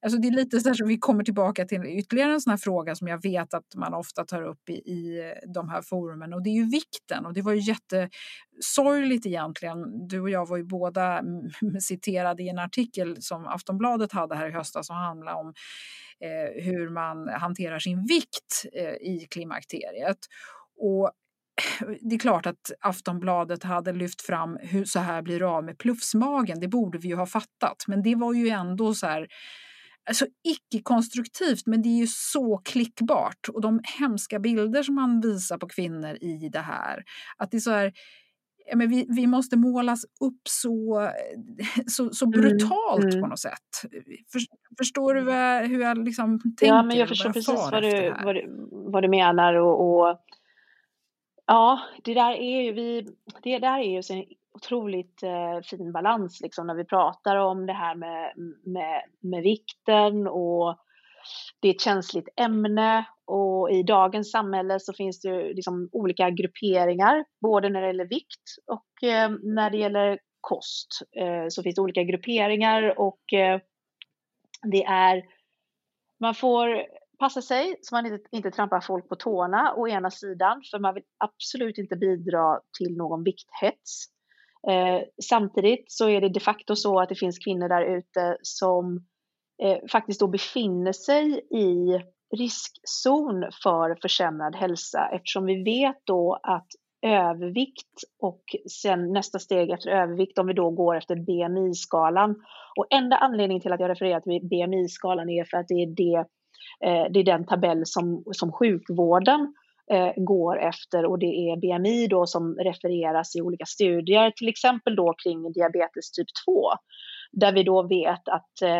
Alltså det är lite så att vi kommer tillbaka till ytterligare en sån här fråga som jag vet att man ofta tar upp i, i de här forumen och det är ju vikten och det var ju jättesorgligt egentligen. Du och jag var ju båda citerade i en artikel som Aftonbladet hade här i höstas som handlade om eh, hur man hanterar sin vikt eh, i klimakteriet. Och det är klart att Aftonbladet hade lyft fram hur så här blir du av med plufsmagen. Det borde vi ju ha fattat, men det var ju ändå så här alltså icke-konstruktivt, men det är ju så klickbart. Och de hemska bilder som man visar på kvinnor i det här, att det är så här, men vi, vi måste målas upp så, så, så mm, brutalt mm, mm. på något sätt. För, förstår du vad, hur jag liksom tänker?
Ja, men jag förstår precis vad du, vad, du, vad du menar. Och, och, ja, det där är ju, vi, det där är ju otroligt eh, fin balans liksom, när vi pratar om det här med, med, med vikten och det är ett känsligt ämne och i dagens samhälle så finns det liksom olika grupperingar, både när det gäller vikt och eh, när det gäller kost. Eh, så finns det olika grupperingar och eh, det är, man får passa sig så man inte, inte trampar folk på tårna å ena sidan, för man vill absolut inte bidra till någon vikthets. Eh, samtidigt så är det de facto så att det finns kvinnor där ute som eh, faktiskt då befinner sig i riskzon för försämrad hälsa eftersom vi vet då att övervikt och sen nästa steg efter övervikt om vi då går efter BMI-skalan. Och enda anledningen till att jag refererar till BMI-skalan är för att det är, det, eh, det är den tabell som, som sjukvården eh, Eh, går efter och det är BMI då som refereras i olika studier, till exempel då kring diabetes typ 2, där vi då vet att eh,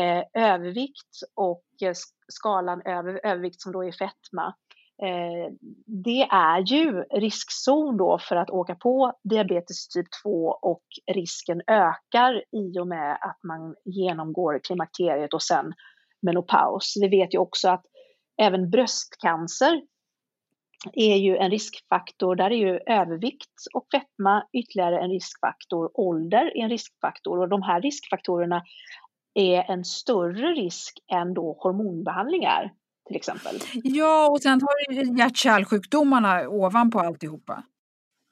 eh, övervikt och eh, skalan över övervikt som då är fetma, eh, det är ju riskzon då för att åka på diabetes typ 2 och risken ökar i och med att man genomgår klimakteriet och sen menopaus. Vi vet ju också att även bröstcancer är ju en riskfaktor. Där är ju övervikt och fetma ytterligare en riskfaktor. Ålder är en riskfaktor och de här riskfaktorerna är en större risk än då hormonbehandlingar till exempel.
Ja, och sen har du hjärt-kärlsjukdomarna ovanpå alltihopa.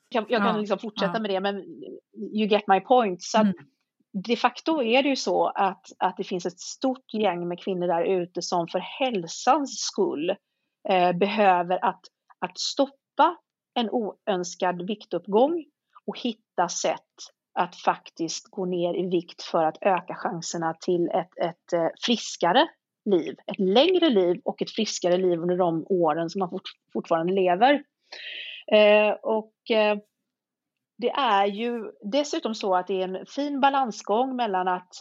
Jag, jag kan ja, liksom fortsätta ja. med det, men you get my point. Så mm. de facto är det ju så att, att det finns ett stort gäng med kvinnor där ute som för hälsans skull eh, behöver att att stoppa en oönskad viktuppgång och hitta sätt att faktiskt gå ner i vikt för att öka chanserna till ett, ett eh, friskare liv, ett längre liv och ett friskare liv under de åren som man fort, fortfarande lever. Eh, och eh, det är ju dessutom så att det är en fin balansgång mellan att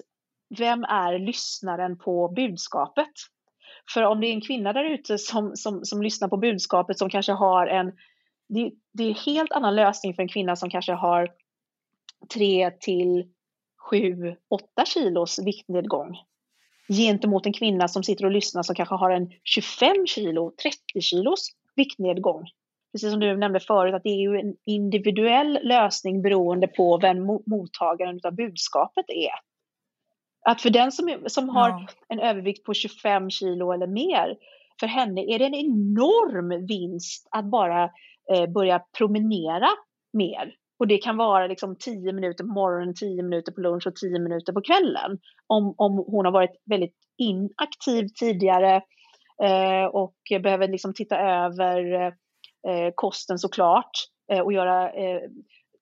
vem är lyssnaren på budskapet? För om det är en kvinna där ute som, som, som lyssnar på budskapet som kanske har en, det, det är en helt annan lösning för en kvinna som kanske har tre till sju, åtta kilos viktnedgång gentemot en kvinna som sitter och lyssnar som kanske har en 25 kilo, 30 kilos viktnedgång. Precis som du nämnde förut, att det är ju en individuell lösning beroende på vem mottagaren av budskapet är. Att för den som, som har ja. en övervikt på 25 kilo eller mer, för henne är det en enorm vinst att bara eh, börja promenera mer. Och det kan vara liksom 10 minuter på morgonen, 10 minuter på lunch och 10 minuter på kvällen. Om, om hon har varit väldigt inaktiv tidigare eh, och behöver liksom titta över eh, kosten såklart eh, och göra eh,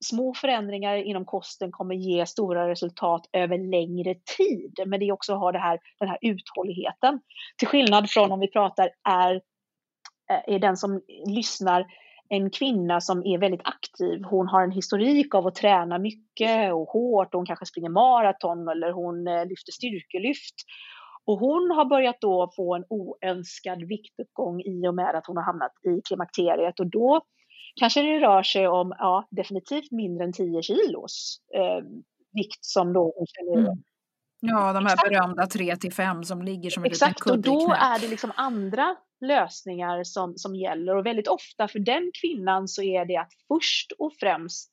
små förändringar inom kosten kommer ge stora resultat över längre tid. Men det är också att ha det här, den här uthålligheten. Till skillnad från om vi pratar är, eh, är den som lyssnar en kvinna som är väldigt aktiv. Hon har en historik av att träna mycket och hårt. Hon kanske springer maraton eller hon eh, lyfter styrkelyft. Och hon har börjat då få en oönskad viktuppgång i och med att hon har hamnat i klimakteriet och då kanske det rör sig om ja, definitivt mindre än 10 kilos eh, vikt som då hon känner mm.
Ja, de här Exakt. berömda 3 till 5 som ligger som en
Exakt, liten kudde och då är det liksom andra lösningar som, som gäller och väldigt ofta för den kvinnan så är det att först och främst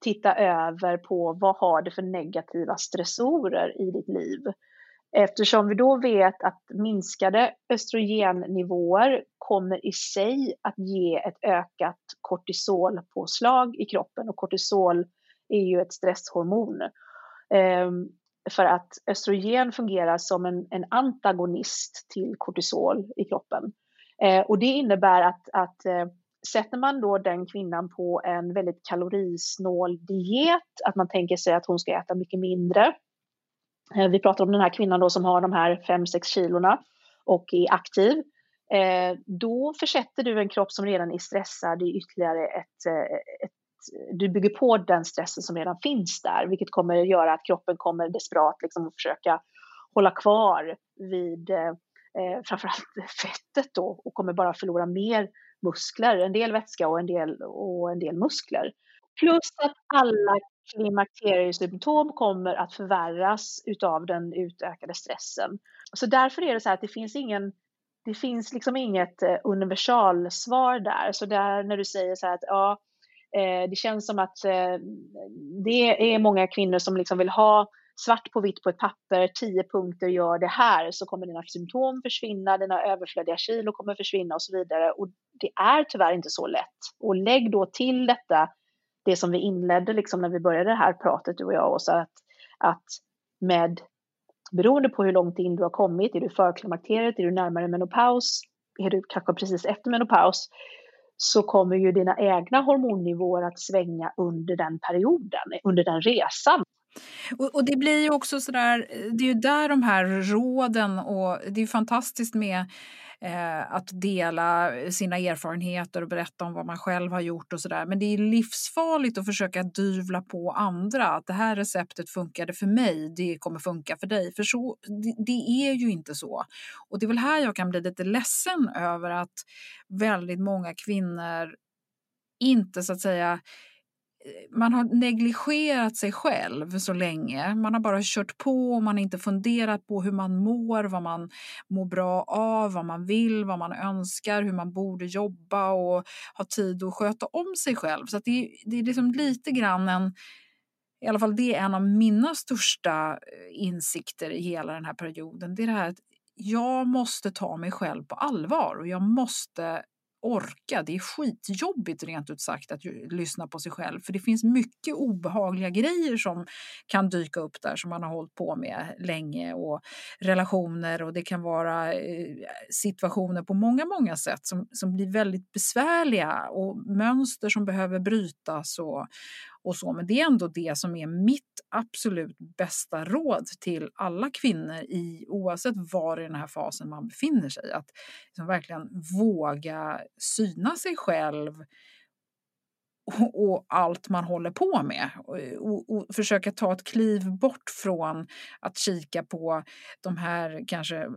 titta över på vad har det för negativa stressorer i ditt liv. Eftersom vi då vet att minskade östrogennivåer kommer i sig att ge ett ökat kortisolpåslag i kroppen och kortisol är ju ett stresshormon. Ehm, för att östrogen fungerar som en, en antagonist till kortisol i kroppen. Ehm, och det innebär att, att eh, sätter man då den kvinnan på en väldigt kalorisnål diet, att man tänker sig att hon ska äta mycket mindre. Eh, vi pratar om den här kvinnan då som har de här 5-6 kilorna och är aktiv. Eh, då försätter du en kropp som redan är stressad i ytterligare ett, eh, ett du bygger på den stressen som redan finns där, vilket kommer att göra att kroppen kommer desperat liksom att försöka hålla kvar vid eh, framförallt fettet då och kommer bara förlora mer muskler, en del vätska och en del, och en del muskler. Plus att alla klimakteriesymptom kommer att förvärras utav den utökade stressen. Så därför är det så här att det finns ingen det finns liksom inget eh, universalsvar där. Så där när du säger så här att ja, eh, det känns som att eh, det är många kvinnor som liksom vill ha svart på vitt på ett papper, tio punkter gör det här, så kommer dina symptom försvinna, dina överflödiga kilo kommer försvinna och så vidare. Och det är tyvärr inte så lätt. Och lägg då till detta, det som vi inledde liksom när vi började det här pratet, du och jag, Åsa, att, att med beroende på hur långt in du har kommit, är du förklimakteriet, är du närmare menopaus, är du kanske precis efter menopaus, så kommer ju dina egna hormonnivåer att svänga under den perioden, under den resan.
Och, och, det blir ju också sådär, det är ju där de här råden och det är ju fantastiskt med eh, att dela sina erfarenheter och berätta om vad man själv har gjort och sådär. Men det är livsfarligt att försöka dyvla på andra att det här receptet funkade för mig, det kommer funka för dig. För så, det, det är ju inte så. Och det är väl här jag kan bli lite ledsen över att väldigt många kvinnor inte så att säga man har negligerat sig själv så länge. Man har bara kört på och man har inte funderat på hur man mår, vad man mår bra av, vad man vill, vad man önskar, hur man borde jobba och ha tid att sköta om sig själv. Så det, det är liksom lite grann en i alla fall det är en av mina största eh, insikter i hela den här perioden. Det är det här att jag måste ta mig själv på allvar och jag måste orka. Det är skitjobbigt rent ut sagt att lyssna på sig själv. För det finns mycket obehagliga grejer som kan dyka upp där som man har hållit på med länge. Och relationer och det kan vara eh, situationer på många, många sätt som, som blir väldigt besvärliga. Och mönster som behöver brytas och, och så. Men det är ändå det som är mitt absolut bästa råd till alla kvinnor i oavsett var i den här fasen man befinner sig. Att liksom verkligen våga syna sig själv och, allt man håller på med. Och, och, och, försöka ta ett kliv bort från att kika på de här kanske eh,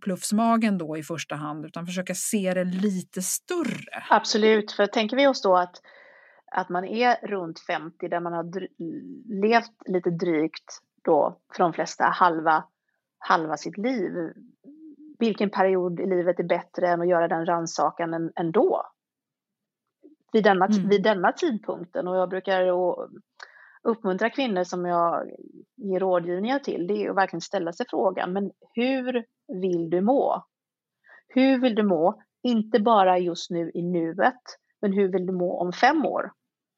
pluffsmagen då i första hand utan försöka se det lite större.
Absolut, för tänker vi oss då att, att man är runt 50 där man har levt lite drygt då för de flesta halva, halva sitt liv. Vilken period i livet är bättre än att göra den rannsakan ändå? vid denna, mm. vid denna tidpunkten. Och jag brukar uppmuntra kvinnor som jag ger rådgivningar till, det är att verkligen ställa sig frågan, men hur vill du må? Hur vill du må? Inte bara just nu i nuet, men hur vill du må om fem år?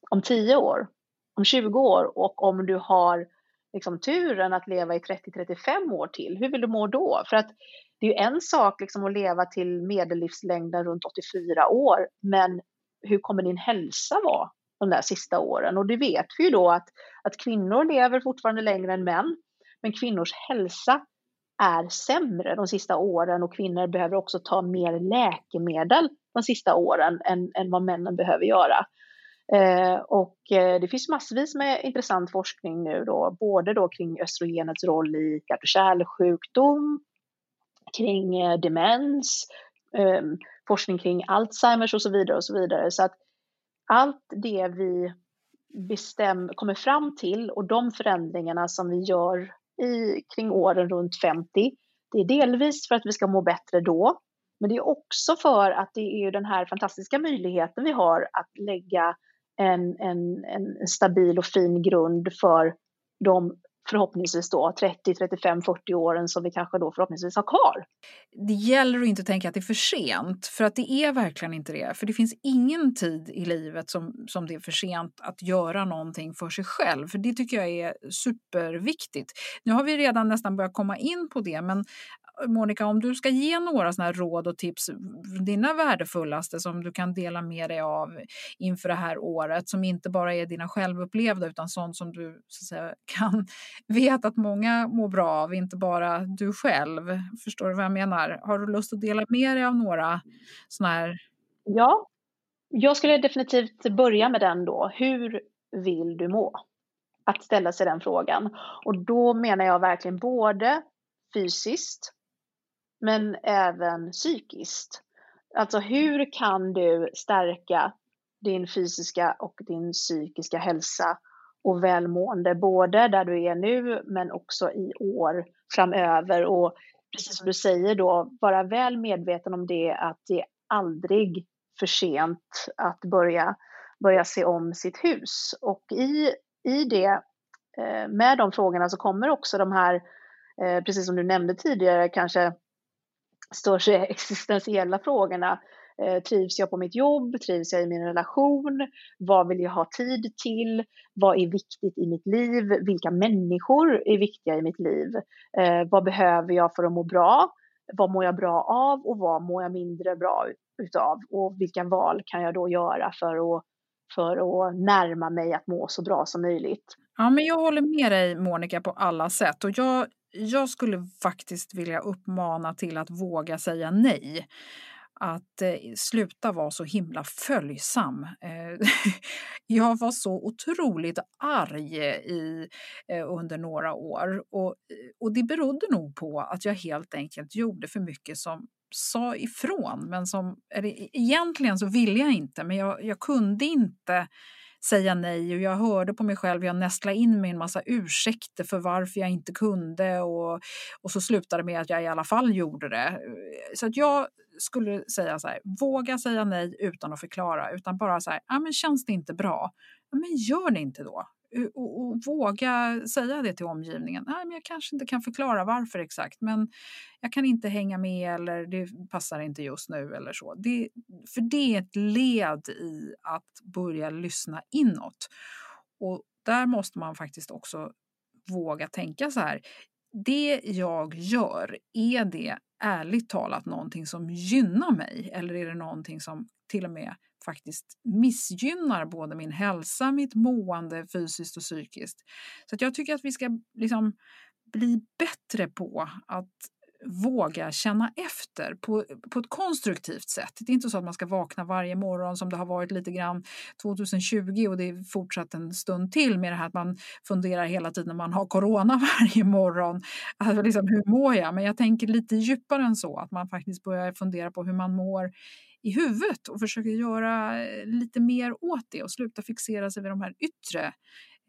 Om 10 år? Om 20 år? Och om du har liksom turen att leva i 30-35 år till, hur vill du må då? För att det är ju en sak liksom att leva till medellivslängden runt 84 år, men hur kommer din hälsa vara de där sista åren? Och det vet vi ju då att, att kvinnor lever fortfarande längre än män, men kvinnors hälsa är sämre de sista åren och kvinnor behöver också ta mer läkemedel de sista åren än, än vad männen behöver göra. Eh, och eh, det finns massvis med intressant forskning nu då, både då kring östrogenets roll i hjärt och kärlsjukdom, kring eh, demens, eh, forskning kring Alzheimers och så vidare och så vidare. Så att allt det vi bestäm, kommer fram till och de förändringarna som vi gör i, kring åren runt 50, det är delvis för att vi ska må bättre då, men det är också för att det är den här fantastiska möjligheten vi har att lägga en, en, en stabil och fin grund för de förhoppningsvis då 30, 35, 40 åren som vi kanske då förhoppningsvis har kvar.
Det gäller att inte tänka att det är för sent, för att det är verkligen inte det. För det finns ingen tid i livet som, som det är för sent att göra någonting för sig själv. För det tycker jag är superviktigt. Nu har vi redan nästan börjat komma in på det, men Monica, om du ska ge några såna råd och tips, dina värdefullaste som du kan dela med dig av inför det här året, som inte bara är dina självupplevda utan sånt som du så att säga, kan veta att många mår bra av, inte bara du själv. Förstår du vad jag menar? Har du lust att dela med dig av några såna här?
Ja, jag skulle definitivt börja med den då. Hur vill du må? Att ställa sig den frågan. Och då menar jag verkligen både fysiskt men även psykiskt. Alltså hur kan du stärka din fysiska och din psykiska hälsa och välmående, både där du är nu men också i år framöver. Och precis som du säger då, vara väl medveten om det att det är aldrig för sent att börja, börja se om sitt hus. Och i, i det, eh, med de frågorna så kommer också de här, eh, precis som du nämnde tidigare, kanske större existentiella frågorna. Eh, trivs jag på mitt jobb? Trivs jag i min relation? Vad vill jag ha tid till? Vad är viktigt i mitt liv? Vilka människor är viktiga i mitt liv? Eh, vad behöver jag för att må bra? Vad mår jag bra av och vad mår jag mindre bra utav? Och vilka val kan jag då göra för att, för att närma mig att må så bra som möjligt?
Ja, men jag håller med dig Monica på alla sätt och jag jag skulle faktiskt vilja uppmana till att våga säga nej. Att eh, sluta vara så himla följsam. Eh, jag var så otroligt arg eh, i, eh, under några år och, eh, och det berodde nog på att jag helt enkelt gjorde för mycket som sa ifrån. Men som, eller, e-, egentligen så ville jag inte, men jag, jag kunde inte säga nej och jag hörde på mig själv, jag nästlade in mig en massa ursäkter för varför jag inte kunde och, och så slutade det med att jag i alla fall gjorde det. Så att jag skulle säga så här, våga säga nej utan att förklara, utan bara så här, ah, men känns det inte bra, men gör det inte då. Och, och, våga säga det till omgivningen. Nej, men jag kanske inte kan förklara varför exakt, men jag kan inte hänga med eller det passar inte just nu eller så. Det, för det är ett led i att börja lyssna inåt. Och där måste man faktiskt också våga tänka så här. Det jag gör, är det ärligt talat någonting som gynnar mig eller är det någonting som till och med faktiskt missgynnar både min hälsa, mitt mående fysiskt och psykiskt. Så jag tycker att vi ska liksom bli bättre på att våga känna efter på, på ett konstruktivt sätt. Det är inte så att man ska vakna varje morgon som det har varit lite grann 2020 och det är fortsatt en stund till med det här att man funderar hela tiden när man har corona varje morgon. Alltså liksom, hur mår jag? Men jag tänker lite djupare än så, att man faktiskt börjar fundera på hur man mår i huvudet och försöker göra eh, lite mer åt det och sluta fixera sig vid de här yttre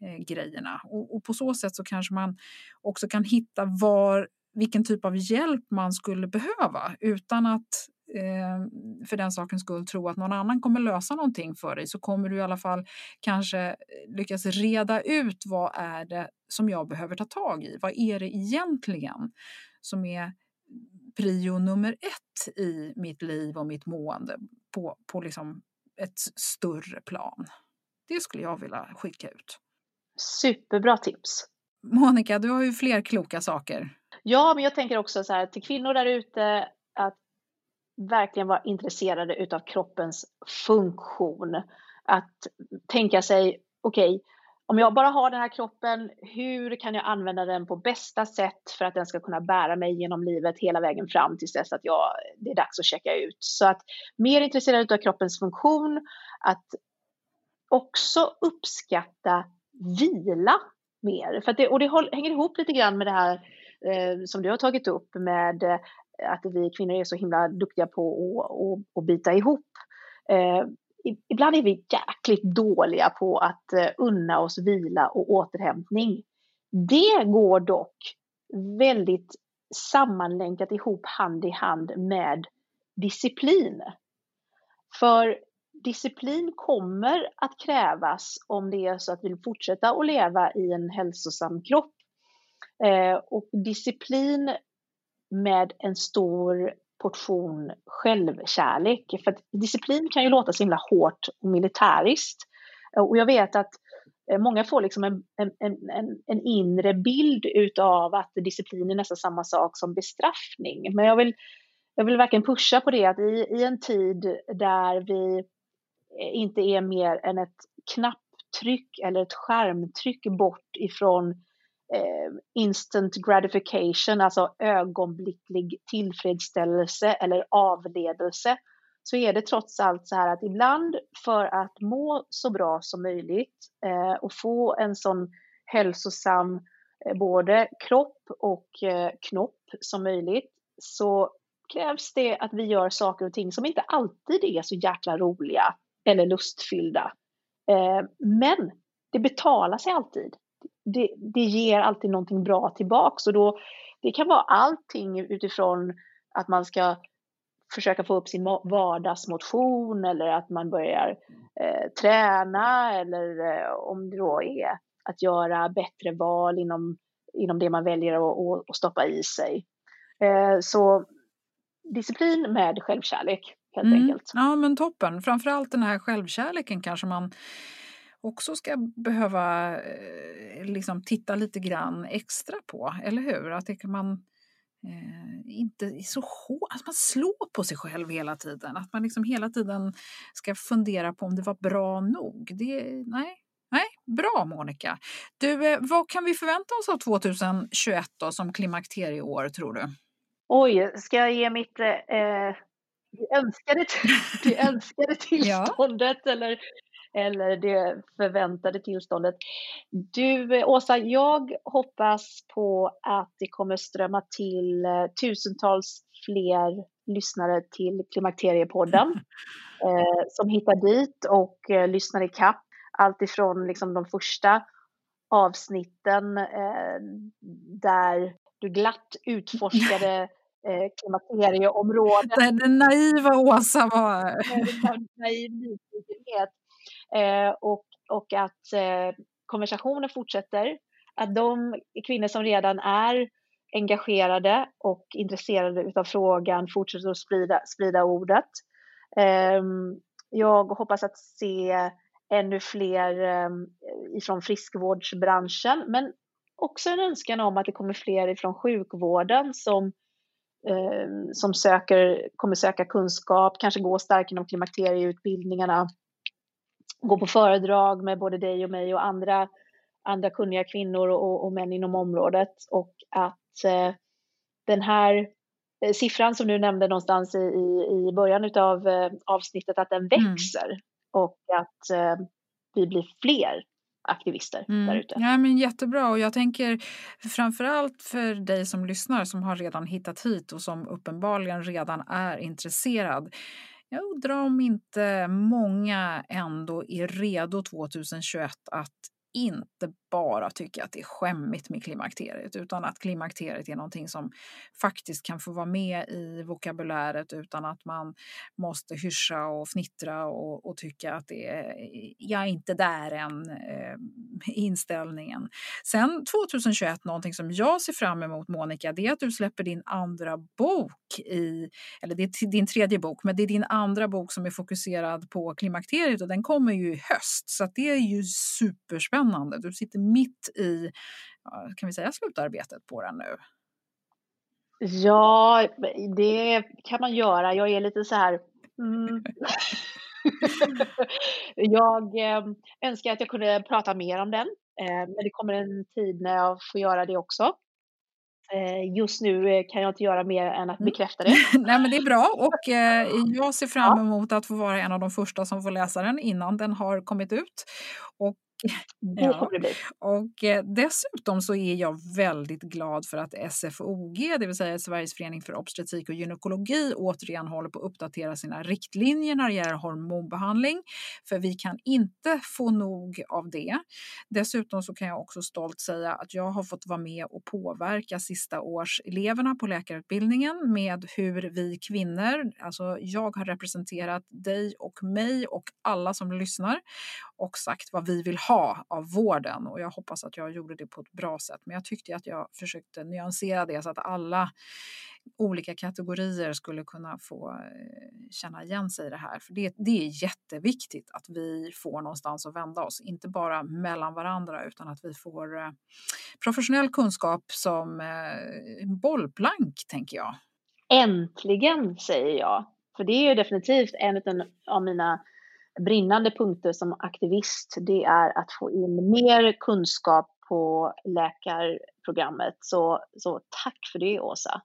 eh, grejerna. Och, och, på så sätt så kanske man också kan hitta var vilken typ av hjälp man skulle behöva utan att eh, för den sakens skull tro att någon annan kommer lösa någonting för dig så kommer du i alla fall kanske eh, lyckas reda ut vad är det som jag behöver ta tag i? Vad är det egentligen som är prio nummer ett i mitt liv och mitt mående på, på liksom ett större plan? Det skulle jag vilja skicka ut.
Superbra tips.
Monica, du har ju fler kloka saker.
Ja, men jag tänker också så här till kvinnor där ute att verkligen vara intresserade utav kroppens funktion. Att tänka sig, okej, okay, om jag bara har den här kroppen, hur kan jag använda den på bästa sätt för att den ska kunna bära mig genom livet hela vägen fram tills dess att jag, det är dags att checka ut. Så att mer intresserad av kroppens funktion, att också uppskatta vila mer. För det, och det hänger ihop lite grann med det här eh, som du har tagit upp med eh, att vi kvinnor är så himla duktiga på att, att, bita ihop. Eh, ibland är vi jäkligt dåliga på att eh, unna oss vila och återhämtning. Det går dock väldigt sammanlänkat ihop hand i hand med disciplin. För disciplin kommer att krävas om det är så att vi vill fortsätta att leva i en hälsosam kropp. Eh, och disciplin med en stor portion självkärlek. För att disciplin kan ju låta så himla hårt och militäriskt. Eh, och jag vet att eh, många får liksom en, en, en, en inre bild utav att disciplin är nästan samma sak som bestraffning. Men jag vill, jag vill verkligen pusha på det att i, i en tid där vi eh, inte är mer än ett knapptryck eller ett skärmtryck bort ifrån eh, Eh, instant gratification, alltså ögonblicklig tillfredsställelse eller avledelse, så är det trots allt så här att ibland för att må så bra som möjligt eh, och få en sån hälsosam eh, både kropp och eh, knopp som möjligt så krävs det att vi gör saker och ting som inte alltid är så jäkla roliga eller lustfyllda. Eh, men det betalar sig alltid det, det ger alltid någonting bra tillbaks. Och då, det kan vara allting utifrån att man ska försöka få upp sin vardagsmotion eller att man börjar eh, träna eller eh, om det då är att göra bättre val inom, inom det man väljer att, att stoppa i sig. Eh, så disciplin med självkärlek helt mm. enkelt.
Ja men toppen, framförallt den här självkärleken kanske man också ska behöva eh, liksom titta lite grann extra på, eller hur? Att det kan man eh, inte så hårt, att man slår på sig själv hela tiden. Att man liksom hela tiden ska fundera på om det var bra nog. Det, nej, nej, bra Monica. Du, eh, vad kan vi förvänta oss av 2021 då, som klimakterieår tror du?
Oj, ska jag ge mitt eh, önskade, det önskade tillståndet ja. eller eller det förväntade tillståndet. Du Åsa, jag hoppas på att det kommer strömma till eh, tusentals fler lyssnare till Klimakteriepodden eh, som hittar dit och eh, lyssnar i kapp allt ifrån liksom de första avsnitten eh, där du glatt utforskade eh, klimakterieområdet.
Den naiva Åsa var...
naiv nyfikenhet. Eh, och, och att eh, konversationen fortsätter. Att de kvinnor som redan är engagerade och intresserade av frågan fortsätter att sprida, sprida ordet. Eh, jag hoppas att se ännu fler eh, ifrån friskvårdsbranschen, men också en önskan om att det kommer fler ifrån sjukvården som, ehm, som söker, kommer söka kunskap, kanske gå starkt inom klimakterieutbildningarna gå på föredrag med både dig och mig och andra, andra kunniga kvinnor och, och män inom området och att eh, den här eh, siffran som du nämnde någonstans i, i, i början av eh, avsnittet, att den
Mm.
växer och att eh, vi blir fler aktivister
Mm.
där ute.
Ja, men jättebra och jag tänker framförallt för dig som lyssnar som har redan hittat hit och som uppenbarligen redan är intresserad. Jag undrar om inte många ändå är redo 2021 att inte bara tycka att det är skämmigt med klimakteriet utan att klimakteriet är någonting som faktiskt kan få vara med i vokabuläret utan att man måste hyscha och fnittra och, och tycka att det är, jag är inte där än, eh, inställningen. Sen 2021, någonting som jag ser fram emot Monica, det är att du släpper din andra bok i, eller det är din tredje bok, men det är din andra bok som är fokuserad på klimakteriet och den kommer ju i höst så att det är ju superspännande. Du sitter mitt i, kan vi säga slutarbetet på den nu?
Ja, det kan man göra. Jag är lite så här... Mm. jag eh, önskar att jag kunde prata mer om den, eh, men det kommer en tid när jag får göra det också. Eh, just nu kan jag inte göra mer än att
Mm.
bekräfta det.
Nej, men det är bra och jag ser fram emot att få vara en av de första som får läsa den innan den har kommit ut. Och
Det
Ja.
kommer det bli.
Och eh, dessutom så är jag väldigt glad för att SFOG, det vill säga Sveriges förening för obstetrik och gynekologi, återigen håller på att uppdatera sina riktlinjer när det gäller hormonbehandling. För vi kan inte få nog av det. Dessutom så kan jag också stolt säga att jag har fått vara med och påverka sista årseleverna på läkarutbildningen med hur vi kvinnor, alltså jag har representerat dig och mig och alla som lyssnar och sagt vad vi vill ha av vården och jag hoppas att jag gjorde det på ett bra sätt. Men jag tyckte att jag försökte nyansera det så att alla olika kategorier skulle kunna få eh, känna igen sig i det här. För det, det är jätteviktigt att vi får någonstans att vända oss, inte bara mellan varandra utan att vi får eh, professionell kunskap som eh, bollplank, tänker jag.
Äntligen, säger jag. För det är ju definitivt en av mina brinnande punkter som aktivist. Det är att få in mer kunskap på läkarprogrammet. Så, så tack för det, Åsa.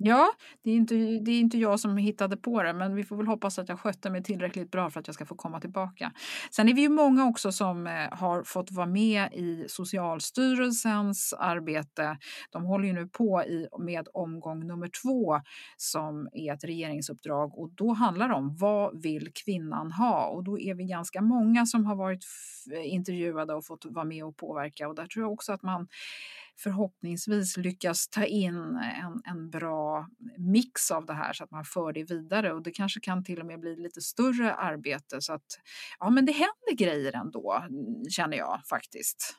Ja, det är, inte, det är inte jag som hittade på det, men vi får väl hoppas att jag skötte mig tillräckligt bra för att jag ska få komma tillbaka. Sen är vi ju många också som eh, har fått vara med i Socialstyrelsens arbete. De håller ju nu på i, med omgång nummer två som är ett regeringsuppdrag och då handlar det om vad vill kvinnan ha? Och då är vi ganska många som har varit intervjuade och fått vara med och påverka och där tror jag också att man förhoppningsvis lyckas ta in en, en bra mix av det här så att man för det vidare och det kanske kan till och med bli lite större arbete så att ja men det händer grejer ändå känner jag faktiskt.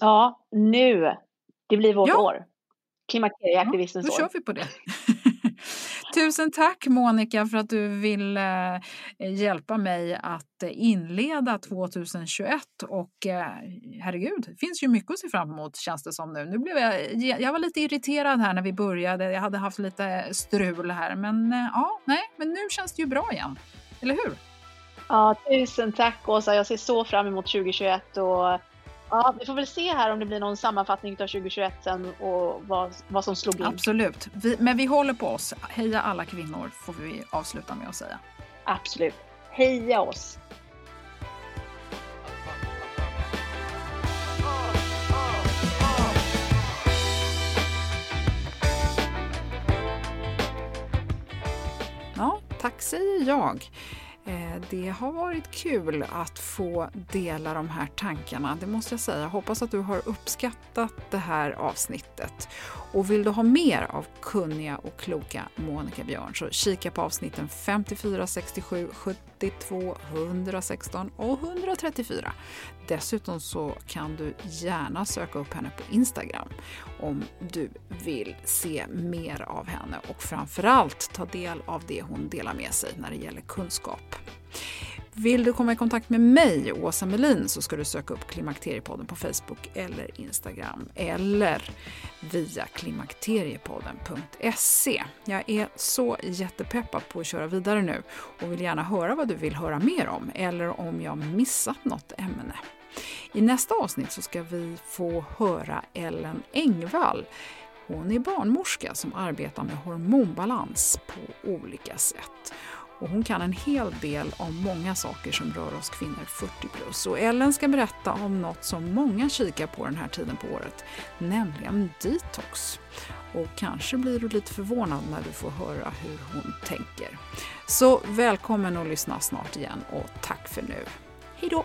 Ja, nu. Det blir vårt
Ja.
år. Klimakterieaktivistens
Då
år.
kör vi på det. Tusen tack Monica för att du vill eh, hjälpa mig att inleda 2021 och eh, herregud, det finns ju mycket att se fram emot känns det som nu. Nu blev jag, eh, jag var lite irriterad här när vi började, jag hade haft lite strul här men eh, ja, nej, men nu känns det ju bra igen. Eller hur?
Ja, tusen tack Åsa. Jag ser så fram emot 2021 och ja, vi får väl se här om det blir någon sammanfattning av 2021 sen och vad, vad som slog in.
Absolut, vi, men vi håller på oss. Heja alla kvinnor får vi avsluta med att säga.
Absolut. Heja oss!
Ja, tack säger jag. Eh, det har varit kul att få dela de här tankarna, det måste jag säga. Hoppas att du har uppskattat det här avsnittet. Och vill du ha mer av kunniga och kloka Monica Björn så kika på avsnitten 54, 67, 72, 116 och 134. Dessutom så kan du gärna söka upp henne på Instagram om du vill se mer av henne och framförallt ta del av det hon delar med sig när det gäller kunskap. Vill du komma i kontakt med mig, Åsa Melin, så ska du söka upp Klimakteriepodden på Facebook eller Instagram eller via klimakteriepodden.se. Jag är så jättepeppad på att köra vidare nu och vill gärna höra vad du vill höra mer om eller om jag missat något ämne. I nästa avsnitt så ska vi få höra Ellen Engvall Hon är barnmorska som arbetar med hormonbalans på olika sätt. Och hon kan en hel del om många saker som rör oss kvinnor 40 plus. Och Ellen ska berätta om något som många kikar på den här tiden på året, nämligen detox. Och kanske blir du lite förvånad när du får höra hur hon tänker. Så välkommen att lyssna snart igen och tack för nu. Hej då!